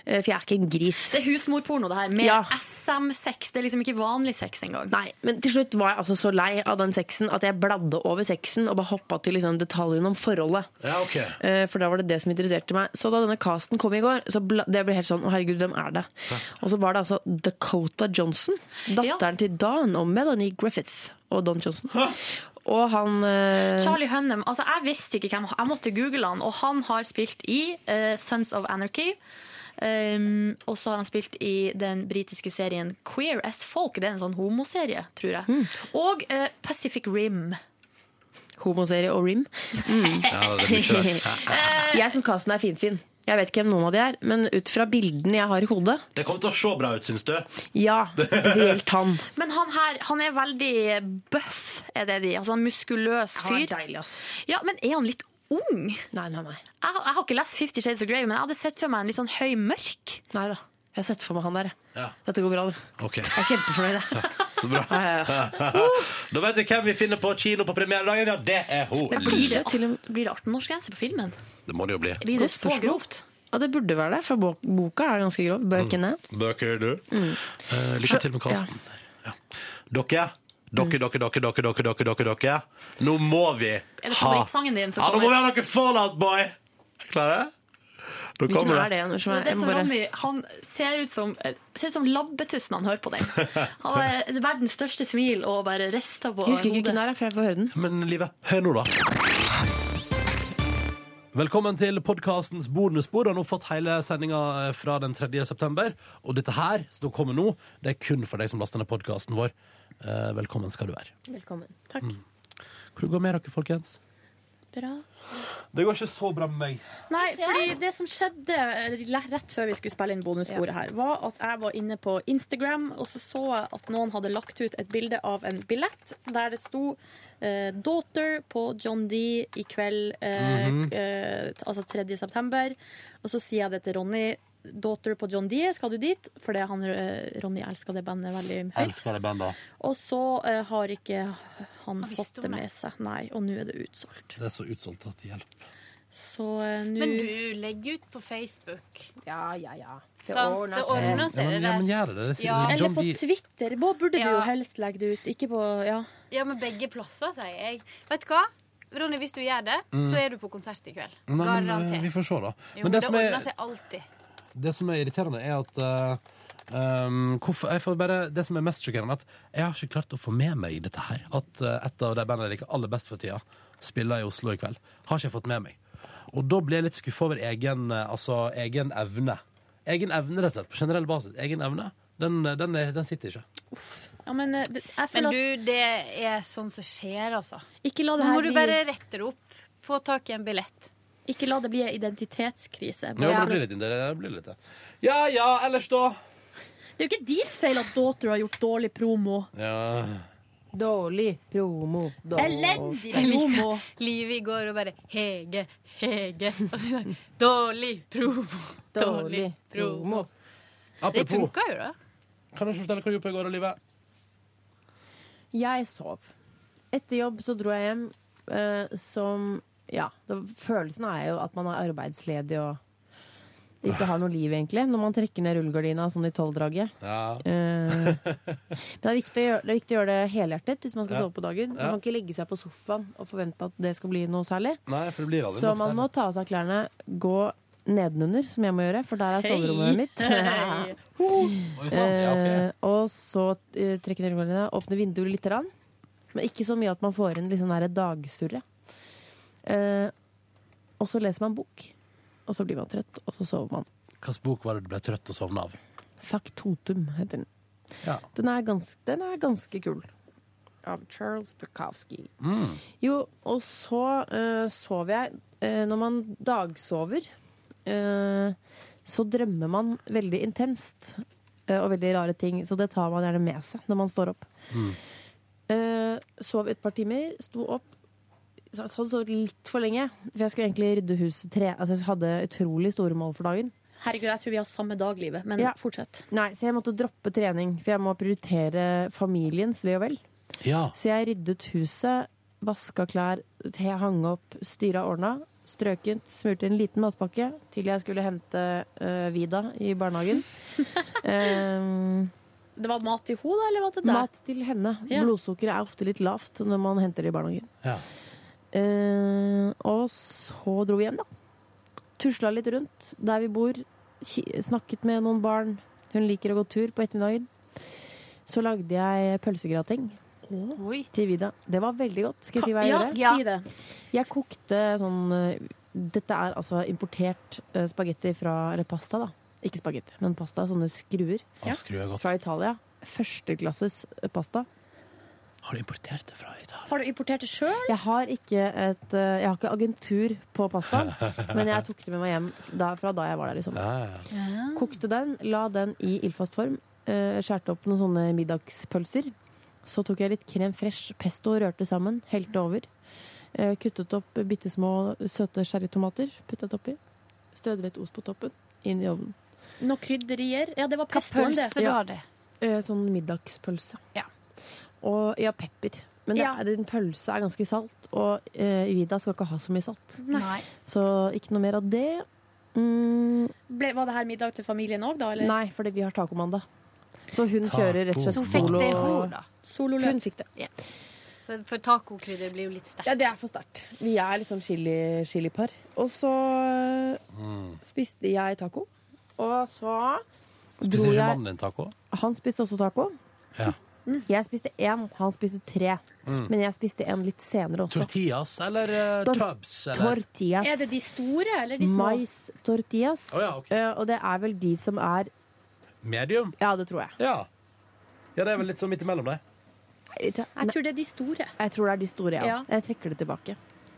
eh, for jeg er ikke en gris. Det er husmorporno, det her, med Ja. SM-sex. Det er liksom ikke vanlig sex engang. Nei, men til slutt var jeg altså så lei av den sexen at jeg bladde over sexen og bare hoppa til liksom detaljene om forholdet. Ja, ok. Eh, For da var det det som interesserte meg. Så da denne casten kom i går, så det ble helt sånn Å, herregud, hvem er det? Og så var det altså Dakota Johnson. Datteren til Dan og Melanie Griffith og Don Johnson. Og han eh, Charlie Hunnam, altså jeg visste ikke hvem Jeg måtte google han, og han har spilt i uh, Sons of Anarchy. Um, og så har han spilt i den britiske serien Queer as Folk. Det er en sånn homoserie, tror jeg. Mm. Og uh, Pacific Rim. Homoserie og Rim. Mm. Ja. Jeg syns casten er finfin. Jeg vet ikke hvem noen av de er, men ut fra bildene jeg har i hodet Det kommer til å se bra ut, syns du? Ja, spesielt han. Men han her han er veldig buff, er det de. Altså en muskuløs Han er deilig, ass. Ja, Men er han litt ung? Nei, nei, nei. Jeg, jeg har ikke lest Fifty Shades of Grey, men jeg hadde sett for meg en litt sånn høy mørk. Nei da. Jeg har sett for meg han der. jeg. Dette går bra, du. Okay. Jeg er kjempefornøyd. Ja, så bra. da vet vi hvem vi finner på kino på premieredagen. Ja, det er hun. Blir, det, til, blir det 18-årsgrense på filmen? Det må det jo bli. Blir det så grovt? Ja, det burde være det, for boka er ganske grov. Bøkene. Mm. Bøker, du. Mm. Uh, lykke til med casten. Ja. Dere dere, dere, dere, dere, dere, dere, dere, dere. Nå må vi ha Ja, nå må vi ha noe Fallout Boy! Klarer jeg? Da Hvilken er det? Som Det er som bare- Ronny, han ser ut som, eh, ser ut som labbetuss når han hører på den. Han har verdens største smil og bare rister på Jeg husker ikke hodet. hvem det er, for jeg får høre den. Men Live, hør nå, da. Velkommen til podkastens bonusbord. Du har nå fått hele sendinga fra den 3. september. Og dette her som kommer nå, det er kun for deg som laster ned podkasten vår. Eh, Velkommen skal du være. Velkommen. Takk. Hvordan går det med dere, folkens? Bra. Det går ikke så bra med meg. Nei, fordi det som skjedde rett før vi skulle spille inn bonussporet her, var at jeg var inne på Instagram, og så så jeg at noen hadde lagt ut et bilde av en billett der det sto eh, 'Daughter' på John D i kveld, eh, Mhm. eh, altså 3. september. Og så sier jeg det til Ronny. 'Daughter' på John Dee skal du dit? Fordi han, eh, Ronny elsker det bandet veldig høyt. Det bandet. Og så uh, har ikke han fått det med seg. Nei, og nå er det utsolgt. Det er så utsolgt at det hjelper. Så uh, nå Men du legger ut på Facebook. Ja, ja, ja. Det ordner, det ordner seg, Ja, men, ja, men gjør det det? Ja. Eller på Twitter. Hva burde du jo helst legge det ut? Ikke på Ja. Ja, men begge plasser, sier jeg. Vet du hva? Ronny, hvis du gjør det, Mm. så er du på konsert i kveld. Nei, men, eh, Garantert. vi får se, da. Jo, Men men det det, som er- ordner seg alltid. Det som er irriterende, er at um, hvorfor, jeg får bare, Det som er mest sjokkerende, er at jeg har ikke klart å få med meg dette her. At uh, et av de bandene jeg liker aller best for tida, spiller i Oslo i kveld. Har ikke jeg fått med meg. Og da blir jeg litt skuffa over egen, uh, altså, egen evne. Egen evne, rett og slett. På generell basis. Egen evne. Den, den, er, den sitter ikke. Ja, men det- jeg Men du, det er sånn som skjer, altså. Ikke la det Nå her må du bare rette det opp. Få tak i en billett. Ikke la det bli en identitetskrise. Ja, men det blir litt, det, det blir litt det. Ja ja, ellers da? Det er jo ikke din feil at Daughter har gjort dårlig promo. Ja. Dårlig promo. Dårlig. Elendig promo. Livet i går og bare Hege, Hege. Dårlig promo. Dårlig promo. Det Apropos, funka jo, da. kan du ikke fortelle hva du gjorde på i går, Olive? Jeg sov. Etter jobb så dro jeg hjem eh, som Ja, Det, følelsen er jo at man er arbeidsledig og ikke har noe liv, egentlig, når man trekker ned rullegardina sånn i tolvdraget. Ja. Uh, men det er, viktig å gjøre, det er viktig å gjøre det helhjertet hvis man skal Ja. sove på dagen. Man Ja. kan ikke legge seg på sofaen og forvente at det skal bli noe særlig. Nei, for det blir aldri Så man særlig. må ta av seg klærne, gå nedenunder, som jeg må gjøre, for der er soverommet mitt. Hey. uh, sann, ja, ok. Eh, og så uh, trekke ned rullegardina, åpne vinduet litt, grann. men ikke så mye at man får inn liksom dagsurret. dagsurre. Eh, og så leser man bok, og så blir man trøtt, og så sover man. Hvilken bok var det du ble trøtt og sovna av? Faktotum heter den. Ja. Den er ganske, den er ganske kul. Av Charles Bukowski. Mm. Jo, og så uh, sov jeg uh, Når man dagsover, uh, så drømmer man veldig intenst. og veldig rare ting, så det tar man gjerne med seg når man står opp. Mm. Sov et par timer, sto opp. Så så hadde sovet litt for lenge, for jeg skulle egentlig rydde huset tre. Altså, jeg hadde utrolig store mål for dagen. Herregud, jeg tror vi har samme daglivet, men Ja. fortsett. Nei, så jeg måtte droppe trening, for jeg må prioritere familiens ve og vel. Ja. Så jeg ryddet huset, vaska klær, jeg hang opp, styra ordna. Strøkent, smurte en liten matpakke til jeg skulle hente uh, Vida i barnehagen. um, Det var mat til henne, da, eller var det deg? mat til henne. Ja. Blodsukkeret er ofte litt lavt når man henter det i barnehagen. Ja. Eh, og så dro vi hjem, da. Tusla litt rundt der vi bor. Snakket med noen barn. Hun liker å gå tur på ettermiddagen. Så lagde jeg pølsegrateng Oi. til Vida. Det var veldig godt. Skal jeg si hva jeg ja, gjorde? si det. Jeg kokte sånn eh, Dette er altså importert uh, spagetti fra Eller pasta, da. Ikke spagetti, men pasta. Sånne skruer Ja. Fra Italia. Førsteklasses eh, pasta. Har du importert det fra Italia? Har du importert det sjøl? Jeg har ikke et eh, Jeg har ikke agentur på pastaen, men jeg tok det med meg hjem da, fra da jeg var der. Liksom. Ja, ja. Kokte den, la den i ildfast form. eh, skjærte opp noen sånne middagspølser. Så tok jeg litt krem fresh, pesto og rørte sammen. Helte over. Eh, kuttet opp bitte små søte sherrytomater. Puttet oppi. Stødret ost på toppen. Inn i ovnen. Noen krydderier? Ja, det var pestoen, det. pølse hadde? Eh, sånn middagspølse. Ja. Og ja, pepper. Men Ja. det, din pølse er ganske salt, og eh, Vida skal ikke ha så mye salt. Nei. Så ikke noe mer av det. Mm, Ble, var det her middag til familien òg, da? Eller? nei, fordi vi har tacomandag. Så hun Taco. kjører rett og slett Så hun fikk solo. det hun. Sololøp. Hun fikk det. For, for tacokrydder blir jo litt sterkt. Ja, det er for sterkt. Vi er liksom chili, chilipar. Og så spiste jeg taco. Og så Spiser ikke mannen din taco? Han spiste også taco. Ja. Jeg spiste én, han spiste tre. Mm. Men jeg spiste en litt senere også. Tortillas eller uh, tubs? Eller? Tortillas. Er det de store eller de små? Mais tortillas. Oh, ja, okay. uh, og det er vel de som er Medium? Ja, det tror jeg. Ja. ja, det er vel litt sånn midt imellom, det. Jeg tror det er de store. Jeg tror det er de store, ja. Ja. Jeg trekker det tilbake.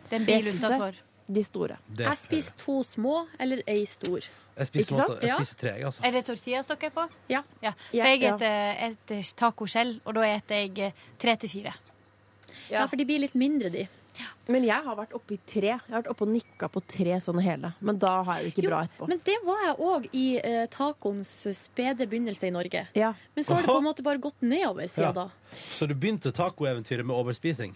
Det er en bil utafor. De store. Det- Jeg spiser to små eller ei stor. Jeg spiser, måte, jeg spiser tre, jeg, altså. Er det tortillas dere er på? Ja. For jeg jeg ja. taco selv, og da spiser jeg tre til fire. Ja, for de blir litt mindre, de. Men jeg har vært oppe i tre. Jeg har vært oppe og nikka på tre sånne hele. Men da har jeg det ikke bra etterpå. Men det var jeg òg i uh, tacoens spede begynnelse i Norge. Ja. Men så har det på en måte bare gått nedover siden Ja. da. Så du begynte tacoeventyret med overspising?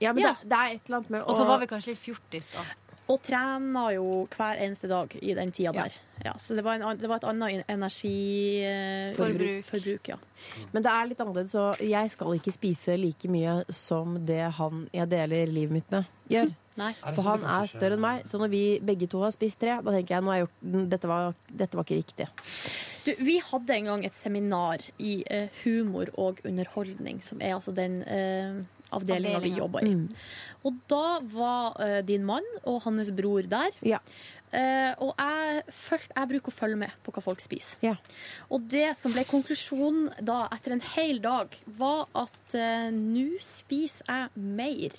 Ja, men Ja. Det, det er et eller annet med Og så var vi kanskje litt fjortis, da. Og trener jo hver eneste dag i den tida der. Ja, så det var, en, det var et annet energiforbruk. Forbruk. forbruk, ja. Men det er litt annerledes, så jeg skal ikke spise like mye som det han jeg deler livet mitt med, gjør. Nei. For han er større enn meg, så når vi begge to har spist tre, da tenker jeg nå har jeg gjort dette var, dette var ikke riktig. Du, vi hadde en gang et seminar i uh, humor og underholdning, som er altså den uh, avdelinga vi jobba i. Mm. Og da var uh, din mann og hans bror der. Eh, og jeg, følte, jeg bruker å følge med på hva folk spiser. Og det som ble konklusjonen da, etter en hel dag, var at uh, nå spiser jeg mer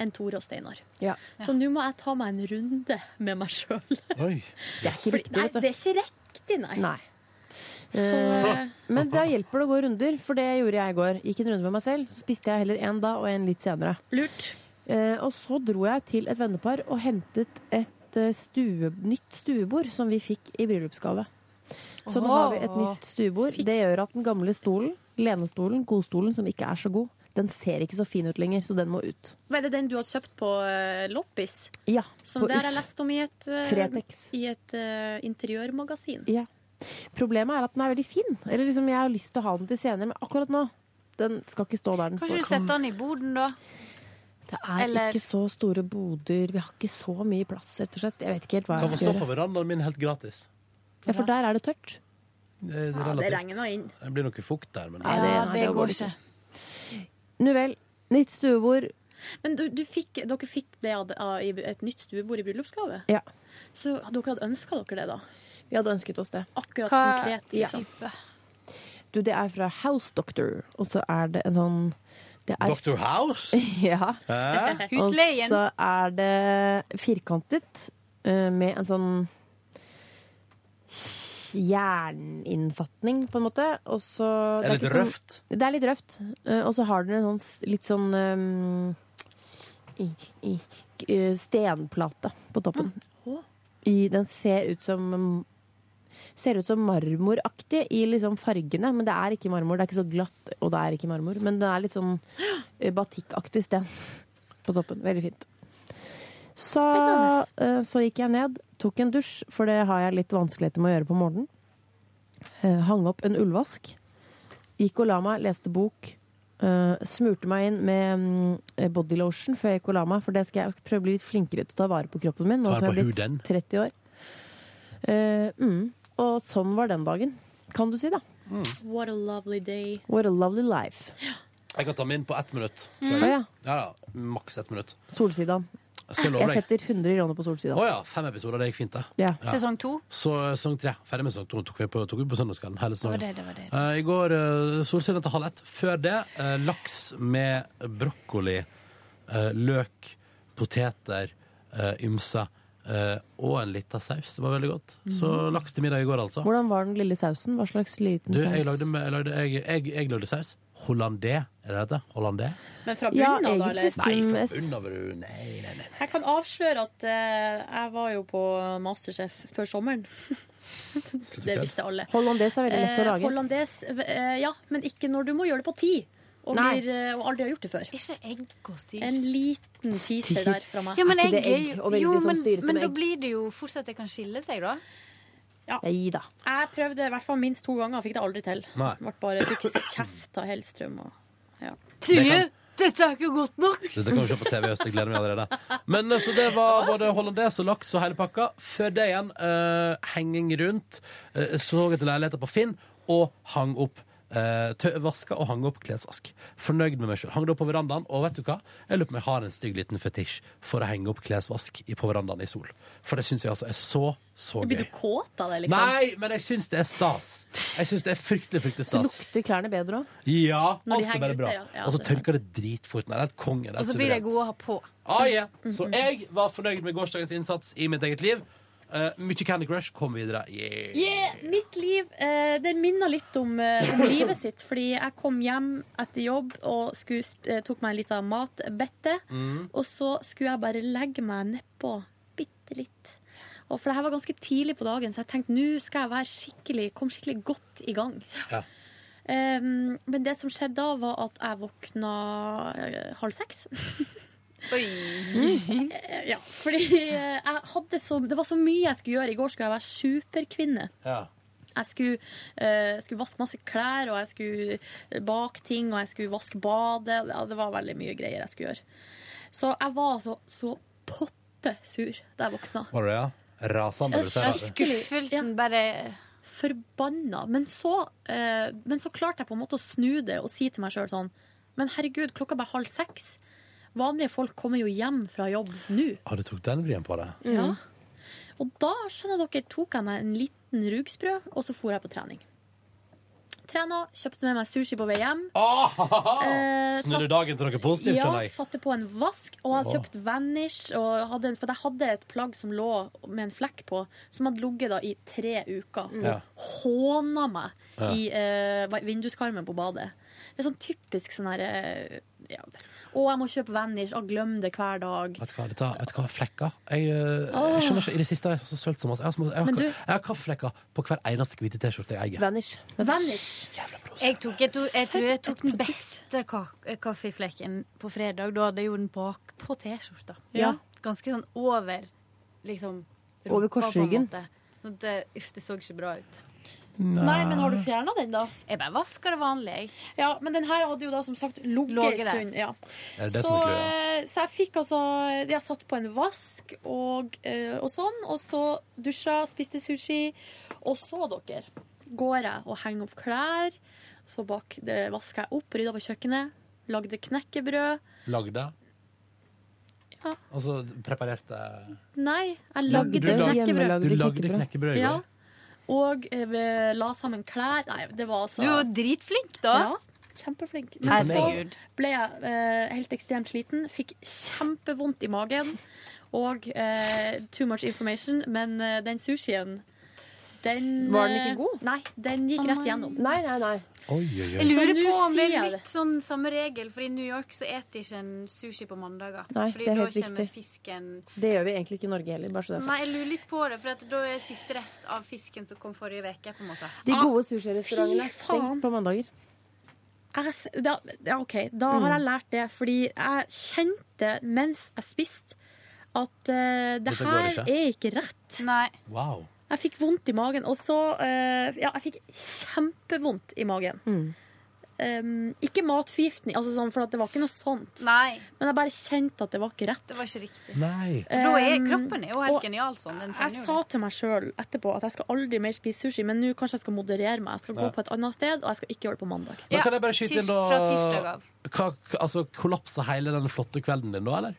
enn Tore og Steinar. Ja. Så nå må jeg ta meg en runde med meg sjøl. Det er ikke riktig, Nei, vet du. det er ikke riktig, nei. Nei. Så, Eh, men da hjelper det å gå runder, for det gjorde jeg i går. Gikk en runde med meg selv, så spiste jeg heller en da og en litt senere. Lurt. Eh, og så dro jeg til et vennepar og hentet et eh, stue, nytt stuebord som vi fikk i bryllupsgave. Så nå har vi et nytt stuebord. Det gjør at den gamle stolen, lenestolen, godstolen, som ikke er så god, den ser ikke så fin ut lenger, så den må ut. Hva er det den du har kjøpt på Loppis? Ja. Som på der har jeg leste lest om i et, eh, Fretex. i et uh, interiørmagasin. Ja. Problemet er at den er veldig fin. Eller liksom, Jeg har lyst til å ha den til senere, men akkurat nå den skal ikke stå der den Kanskje du setter den i boden, da? Det er Eller- ikke så store boder. Vi har ikke så mye plass, rett og slett. Jeg vet ikke helt hva Kan jeg få stå på verandaen min helt gratis. Ja, for der er det tørt. Det, det, Ja, det regner nå inn. Det blir noe fukt der, men Ja, det- det går ikke. Nu vel. Nytt stuebord. Men du, du fikk, dere fikk det av, av, et nytt stuebord i bryllupsgave? Ja. Så dere hadde ønska dere det, da? Vi hadde ønsket oss det. Akkurat Hva konkret? Liksom. Du, det er fra House Doctor, og så er det en sånn det er, Dr. House? ja. Husleien. Og så er det firkantet eh, med en sånn jerninnfatning, på en måte. Og så Er det litt røft? sånn-? Det er litt røft. Og så har den en sånn litt sånn um, i, i, eh, stenplate på toppen. I, den ser ut som Ser ut som marmoraktig i liksom fargene, men det er ikke marmor. Det er ikke så glatt, og det er ikke marmor. Men det er litt sånn eh, batikkaktig sten på toppen. Veldig fint. Så, eh, så gikk jeg ned, tok en dusj, for det har jeg litt vanskeligheter med å gjøre på morgenen. Eh, hang opp en ullvask. Gikk og la meg, leste bok. smurte meg inn med mm, bodylotion før jeg gikk og la meg. For det skal jeg prøve å bli litt flinkere til å ta vare på kroppen min. Nå som jeg er på blitt huden. 30 år. Uh, mm. Og sånn var den dagen, kan du si, da. What a lovely day. What a lovely life. Jeg kan ta min på ett minutt. Mm. ja. Ja. Maks ett minutt. Solsidaen. Jeg Jeg setter 100 kroner på Solsida. Oh, ja, fem episoder, det gikk fint, det. Ja. Sesong to? Så eh, sesong tre. Ferdig med sesong to. Tok vi på, tok vi på søndagskallen. hele Det var det, det var det. Eh, I går uh, solsiden til halv ett. Før det uh, laks med brokkoli, eh, løk, poteter, uh, ymse eh, og en liten saus. Det var veldig godt. Så Mhm. laks til middag i går, altså. Hvordan var den lille sausen? Hva slags liten Du, saus? jeg lagde, jeg lagde, jeg, jeg, jeg lagde saus. Hollandé, er det det heter? Hollandé? Men fra bunnen av, da, eller? Nei, fra bunnen av Nei, nei, nei. Jeg kan avsløre at uh, jeg var jo på Masterchef før sommeren. det visste alle. Hollandaise er veldig lett å Eh, lage. uh, eh, ja, men ikke når du må gjøre det på ti. Og, blir, eh, og aldri har gjort det før. Ikke egg og styr. En liten teaser der fra meg. Ja, men egg, egg jo- og jo, sånn men, men da blir det jo fort at det kan skille seg, da. Da. Jeg prøvde i hvert fall minst to ganger, fikk det aldri til. Nei. Ble bare fikk kjeft av Hellstrøm. Og, ja. Silje, dette er ikke godt nok! Dette kan vi se på TV i høst. Jeg gleder meg allerede. Men eh, så det var både hollandes og laks og hele pakka. Før det igjen, uh, henging rundt. Uh, så etter leiligheter på Finn og hang opp Eh, vaska og hang opp klesvask. Fornøyd med meg sjøl. Hang det opp på verandaen, og vet du hva? Jeg lurer på om jeg har en stygg liten fetisj for å henge opp klesvask på verandaen i sol. For det syns jeg altså er så, så gøy. Blir du kåt av det, liksom? Nei, men jeg syns det er stas. Jeg syns det er fryktelig, fryktelig stas. Så lukter klærne bedre òg. Ja, Når alt er bare bra. ja. Ja, og så det er tørker det dritfort. Nei, det er konge. Det Og så blir de suverent. gode å ha på. Ah, yeah. Så jeg var fornøyd med gårsdagens innsats i mitt eget liv. Uh, mye Candy Crush. Kom videre. Yeah. Yeah, mitt liv uh, Det minner litt om, uh, om livet sitt. Fordi jeg kom hjem etter jobb og skulle, tok meg en liten matbette. Mm. Og så skulle jeg bare legge meg nedpå bitte litt. Og for det her var ganske tidlig på dagen, så jeg tenkte nå skal jeg være skikkelig, kom skikkelig godt i gang. Ja. Um, men det som skjedde da, var at jeg våkna halv seks. Eh, ja, fordi eh, jeg hadde så, det var så mye jeg skulle gjøre. I går skulle jeg være superkvinne. Ja. Jeg skulle, uh, skulle vaske masse klær, og jeg skulle bake ting, og jeg skulle vaske badet. Ja, det var veldig mye greier jeg skulle gjøre. Så jeg var så, så potte sur da jeg våkna. Var det ja? Rasende, vil du si? Skuffelsen bare Forbanna. Men så, uh, men så klarte jeg på en måte å snu det og si til meg sjøl sånn Men herregud, klokka er bare halv seks. Vanlige folk kommer jo hjem fra jobb nå. Ah, du tok den vrien på det? Ja. Og da skjønner dere, tok jeg meg en liten rugsprø, og så for jeg på trening. Trena, kjøpte med meg sushi på vei hjem. Eh, Snudde dagen til noe positivt, ja, satte på en vask og hadde kjøpt Vanish. Og hadde, for jeg hadde et plagg som lå med en flekk på, som hadde ligget da i tre uker. Ja. Håna meg Ja. i eh, vinduskarmen på badet. Det er sånn typisk sånn herre ja. Å, jeg må kjøpe Vanish. Og glem det hver dag. Vet du hva, dette, vet du hva flekker? Jeg, eh, jeg skjønner ikke, I det siste har jeg så sølt så masse. Jeg har, jeg har, du- jeg har kaffeflekker på hver eneste hvite T-skjorte jeg eier. Vanish. Vanish. Jeg, tok, jeg, tok, jeg tror jeg tok den beste kaffeflekken på fredag. Da hadde jeg gjort den bak på T-skjorta. Ja. Ganske sånn over liksom Over rumpa, på en korsryggen. måte. Sånn at uff, det så ikke bra ut. Nei, men har du fjerna den, da? Jeg bare vasker det vanlig. Ja, men den her hadde jo da som sagt ligget en stund. Ja. Er det det så, som er eh, så jeg fikk altså Jeg satt på en vask og, eh, og sånn, og så dusja, spiste sushi. Og så, dere, går jeg og henger opp klær. Så bak det vasker jeg opp, rydda på kjøkkenet. Lagde knekkebrød. Lagde? Ja. Altså preparerte Nei, jeg Du- lagde du lag- knekkebrød. Du lagde knekkebrød i Ja. Og vi la sammen klær. Nei, det var altså Du var dritflink, da. Ja, kjempeflink. Men så ble jeg eh, helt ekstremt sliten. Fikk kjempevondt i magen. Og eh, too much information. Men eh, den sushien den Var den eh, ikke god? Nei, den gikk rett gjennom. Nei, nei, nei. Oi, oi, Jeg lurer på om det er litt sånn samme regel, for i New York så eter ikke en sushi på mandager. Nei, Fordi det er da helt kommer riktig. fisken Det gjør vi egentlig ikke i Norge heller. Bare så det er Nei, jeg lurer litt på det, for at da er siste rest av fisken som kom forrige uke, på en måte. De Ah, gode sushirestaurantene er stengt på mandager. Jeg, da, OK, da har jeg lært det. Fordi jeg kjente mens jeg spiste at uh, det Dette her ikke. er ikke rett. Nei. Wow. Jeg fikk vondt i magen. Og så eh, Ja, jeg fikk kjempevondt i magen. Mm. Um, ikke matforgiftning, altså sånn, for at det var ikke noe sånt. Nei, Men jeg bare kjente at det var ikke rett. det var ikke riktig. Nei. Um, da er kroppen er jo helt genial sånn. Den Jeg sa det. til meg sjøl etterpå at jeg skal aldri mer spise sushi, men nå kanskje jeg skal moderere meg. Jeg skal Ja. gå på et annet sted, og jeg skal ikke gjøre det på mandag. Men Ja, kan jeg bare skyte inn da fra tirsdag av. Hva, altså, Kollapsa hele den flotte kvelden din da, eller?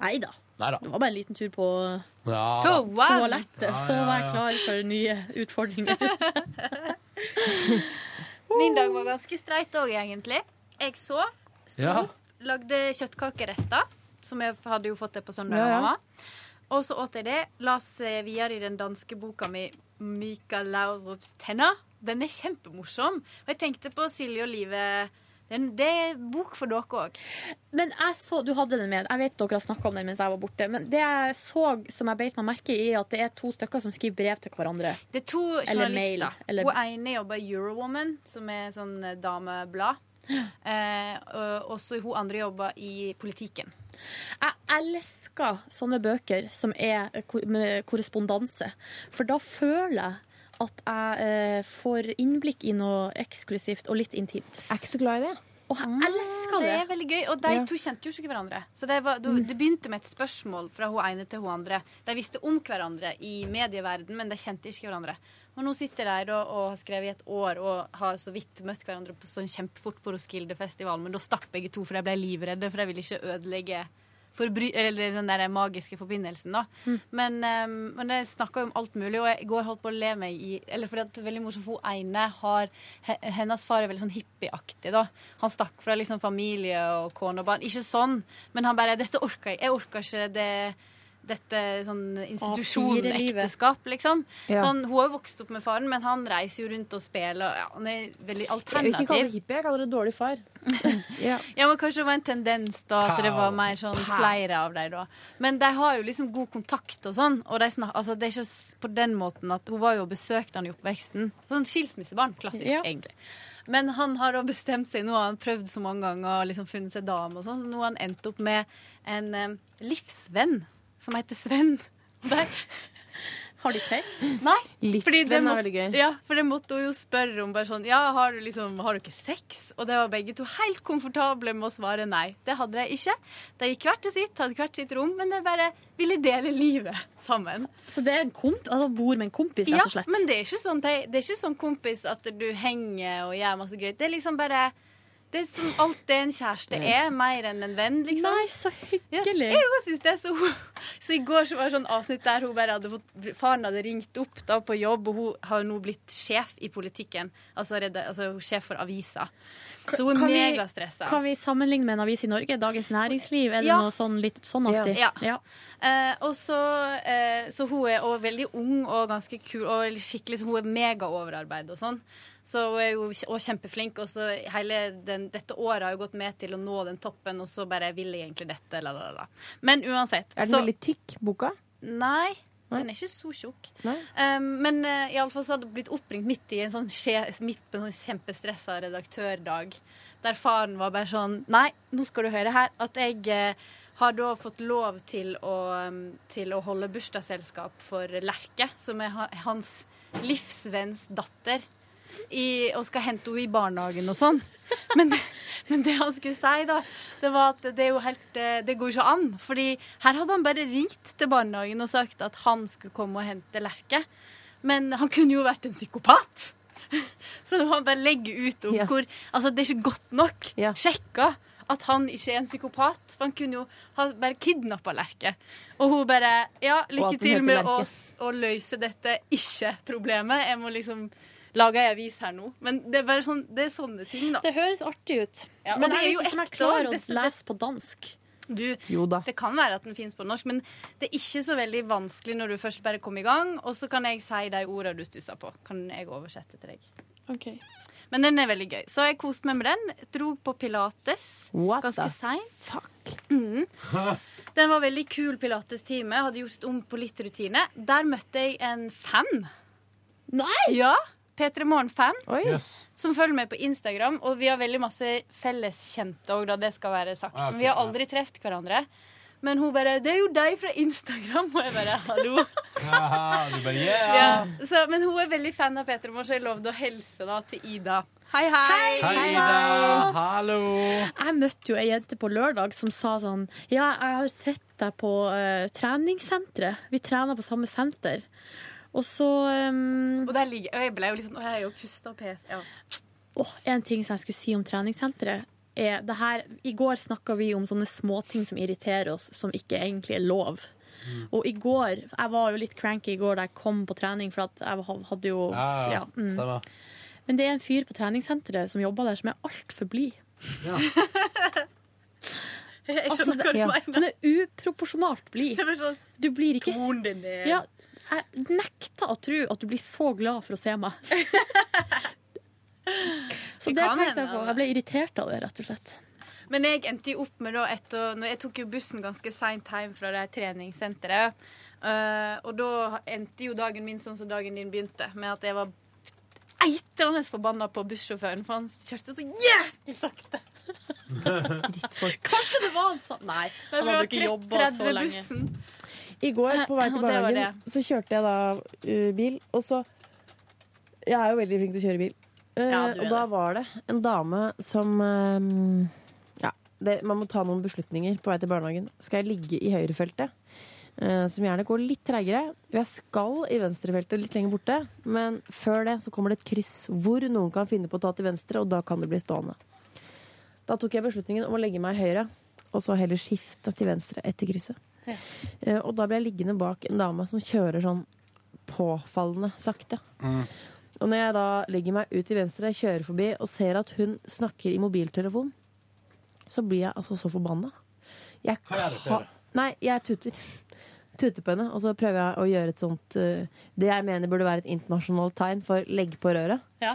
Nei da. Nei da. Det var bare en liten tur på Ja. Toalettet, Ja, så var jeg klar for nye utfordringer. Min dag var ganske streit òg, egentlig. Jeg sov, sto, Ja. lagde kjøttkakerester, som jeg hadde jo fått det på søndag. Ja, av ja. mamma. Og så åt jeg det. Las eh, videre i den danske boka mi 'Mikael Laurups tenner'. Den er kjempemorsom. Og jeg tenkte på Silje og Live. Den, det er bok for dere òg. Men jeg så, du hadde den med. Jeg vet dere har snakka om den mens jeg var borte. Men det jeg så som jeg beit meg merke i, er at det er to stykker som skriver brev til hverandre. Det er to Eller mail, journalister. eller- Hun ene jobber i Eurowoman, som er sånn eh, dameblad. Eh, og så hun andre jobber i politikken. Jeg elsker sånne bøker som er korrespondanse. For da føler jeg at jeg eh, får innblikk i noe eksklusivt og litt intimt. Jeg er ikke så glad i det. Og jeg elsker Det det. er veldig gøy. Og de Ja. to kjente jo ikke hverandre. Så det, var, det begynte med et spørsmål fra hun ene til hun andre. De visste om hverandre i medieverden, men de kjente ikke hverandre. Og nå sitter de og, og har skrevet i et år og har så vidt møtt hverandre på sånn kjempefort på Roskilde-festivalen, men da stakk begge to, for de ble livredde, for de ville ikke ødelegge forbry eller den der magiske forbindelsen, da. Men, um, men jeg snakka jo om alt mulig, og jeg i går holdt på å le meg i Eller fordi at veldig morsomt, hun ene har Hennes far er veldig sånn hippieaktig, da. Han stakk fra liksom familie og kone og barn. Ikke sånn, men han bare 'Dette orker jeg. Jeg orker ikke det dette sånn institusjonekteskap, liksom. Ja. Sånn, hun har jo vokst opp med faren, men han reiser jo rundt og spiller. Ja, han er veldig alternativ. Jeg vil ikke kalle det hippie, jeg kaller det dårlig far. ja. Ja, men Kanskje det var en tendens da at det var mer sånn flere av dem da. Men de har jo liksom god kontakt og sånn. Og de snak, altså, det er ikke på den måten at Hun var jo og besøkte han i oppveksten. Sånn skilsmissebarn. Klassisk, Ja. egentlig. Men han har da bestemt seg, nå har han prøvd så mange ganger og liksom funnet seg dame og sånn, så nå har han endt opp med en eh, livsvenn som heter Sven. Og der- Har de sex? Nei. fordi Sven Livsvenn er veldig gøy. Ja, for det måtte hun jo spørre om. bare sånn, ja, Har du liksom, har du ikke sex? Og det var begge to helt komfortable med å svare nei. Det hadde de ikke. De gikk hvert til sitt, hadde hvert sitt rom, men de bare ville dele livet sammen. Så det er en komp altså bor med en kompis, rett og slett? Ja, men det er ikke sånn, det er ikke sånn kompis at du henger og gjør masse gøy. Det er liksom bare det er som alt det en kjæreste er, mer enn en venn, liksom. Nei, så hyggelig. Ja, jeg synes det er så Så i går så var det sånn avsnitt der hun bare hadde fått Faren hadde ringt opp da på jobb, og hun har nå blitt sjef i politikken. Altså, redde, altså sjef for avisa. Så hun er Kan megastressa. Kan vi sammenligne med en avis i Norge? Dagens Næringsliv? Er det Ja. noe sånn litt sånn aktig? Ja. Eh, og så, eh, så hun er også veldig ung og ganske kul, og skikkelig, så hun er megaoverarbeid og sånn. Så hun er jo også kjempeflink, og så hele den, dette året har jo gått med til å nå den toppen, og så bare vil jeg egentlig dette, la, la, la. Men uansett. Er den så, veldig tykk, boka? Nei. Den er ikke så tjukk. Nei. Um, men uh, iallfall så hadde hun blitt oppringt midt i en sånn skje, midt på en sånn kjempestressa redaktørdag. Der faren var bare sånn Nei, nå skal du høre her at jeg uh, har da fått lov til å, um, til å holde bursdagsselskap for Lerke, som er ha- hans livsvenns datter. I, og skal hente henne i barnehagen og sånn. Men, men det han skulle si, da, det var at det er jo helt eh, Det går ikke an. Fordi her hadde han bare ringt til barnehagen og sagt at han skulle komme og hente Lerke. Men han kunne jo vært en psykopat. Så han bare legge ut om Ja. hvor Altså, det er ikke godt nok sjekka at han ikke er en psykopat. For han kunne jo ha bare kidnappa Lerke. Og hun bare Ja, lykke til med å, å løse dette ikke-problemet. Jeg må liksom lage ei avis her nå. Men det er bare sånn, det er sånne ting, da. Det høres artig ut. Ja, men, men det jeg er jo ikke jeg klarer å lese på dansk. Du, Jo da. Det kan være at den finnes på norsk, men det er ikke så veldig vanskelig når du først bare kommer i gang. Og så kan jeg si de ordene du stusser på. Kan jeg oversette til deg. Men den er veldig gøy. Så jeg koste meg med den. Dro på pilates What ganske seint. Mm. Den var veldig kul pilates-time. Hadde gjort om på litt rutine. Der møtte jeg en fan. Nei! Ja. P3 Morgen-fan. Yes. Som følger med på Instagram. Og vi har veldig masse felleskjente òg, da det skal være sagt. Ah, Men vi har ja. aldri truffet hverandre. Men hun bare 'Det er jo deg fra Instagram.' Og jeg bare 'hallo'. Haha, du bare, yeah. Ja. Så, men hun er veldig fan av P3 Morgen, så jeg lovde å hilse da til Ida. Hei, hei! Hei, Ida. Hallo. Jeg møtte jo ei jente på lørdag som sa sånn Ja, jeg har sett deg på uh, treningssenteret. Vi trener på samme senter. Og så um, Og der ligger Og jeg ble jo litt sånn Å, jeg er jo pusta og pes. Ja. Oh, en ting som jeg skulle si om treningssenteret er det her, I går snakka vi om sånne småting som irriterer oss, som ikke egentlig er lov. Og i går Jeg var jo litt cranky i går da jeg kom på trening, for at jeg hadde jo Ja, ja, ja, mm. Men det er en fyr på treningssenteret som jobber der, som er altfor blid. Jeg Altså, skjønner hva du mener. Han er uproporsjonalt blid. Sånn Du blir ikke Tonen din er ja, Jeg nekter å tro at du blir så glad for å se meg. Så Det tenkte jeg på. Jeg ble irritert av det, rett og slett. Men jeg endte jo opp med da etter når Jeg tok jo bussen ganske seint hjem fra det treningssenteret. Uh, og da endte jo dagen min sånn som dagen din begynte, med at jeg var eitrende forbanna på bussjåføren, for han kjørte så jævlig sakte. Kanskje det var han sa Nei, han hadde ikke jobbet så lenge. Bussen. I går på vei til barnehagen så kjørte jeg da uh, bil, og så Jeg er jo veldig flink til å kjøre bil. Uh, Ja, og da det. var det en dame som um, Ja, det, man må ta noen beslutninger på vei til barnehagen. Skal jeg ligge i høyrefeltet eh, som gjerne går litt treigere. Jeg skal i venstrefeltet litt lenger borte, men før det så kommer det et kryss hvor noen kan finne på å ta til venstre, og da kan det bli stående. Da tok jeg beslutningen om å legge meg høyre, og så heller skifte til venstre etter krysset. Ja. Eh, Og da ble jeg liggende bak en dame som kjører sånn påfallende sakte. Og når jeg da legger meg ut til venstre, kjører forbi og ser at hun snakker i mobiltelefon, så blir jeg altså så forbanna. Jeg kan-? Nei, jeg tuter. Tuter på henne, og så prøver jeg å gjøre et sånt uh, Det jeg mener burde være et internasjonalt tegn for legg på røret. Ja.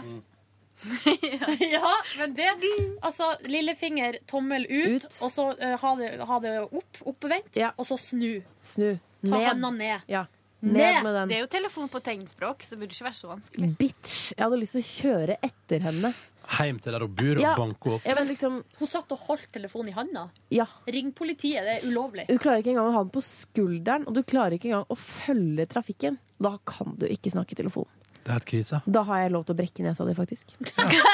ja, men det Altså, lillefinger, tommel ut, og så uh, ha, det, ha det opp, oppvendt, og så snu. Snu. Ta Ned. hendene ned. Ja. Ned. Ned med den. Det er jo telefon på tegnspråk, så det burde ikke være så vanskelig. Bitch! Jeg hadde lyst til å kjøre etter henne. Heim til der hun bor, og Ja. banke opp. Ja, men liksom, Hun satt og holdt telefonen i handa. ja. Ring politiet, det er ulovlig. Du klarer ikke engang å ha den på skulderen, og du klarer ikke engang å følge trafikken. Da kan du ikke snakke i telefon. Krise. Da har jeg lov til å brekke nesa di, faktisk.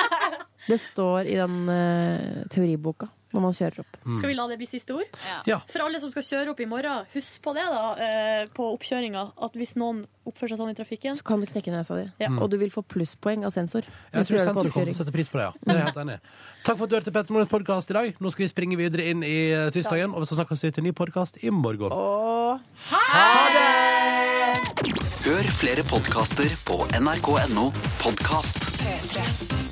Det står i den uh, teoriboka når man kjører opp. Skal vi la det bli siste ord? Ja. For alle som skal kjøre opp i morgen, husk på det da, eh, på oppkjøringa. At hvis noen oppfører seg sånn i trafikken Så kan du knekke nesa di. Ja. Og du vil få plusspoeng av sensor. Jeg tror det sensor kommer til å sette pris på det, ja. Det er jeg helt enig i. Takk for at du hørte Petter Morgens podkast i dag. Nå skal vi springe videre inn i eh, tirsdagen, og vi skal vi til en ny podkast i morgen. Hør flere podkaster på nrk.no podkast. P3.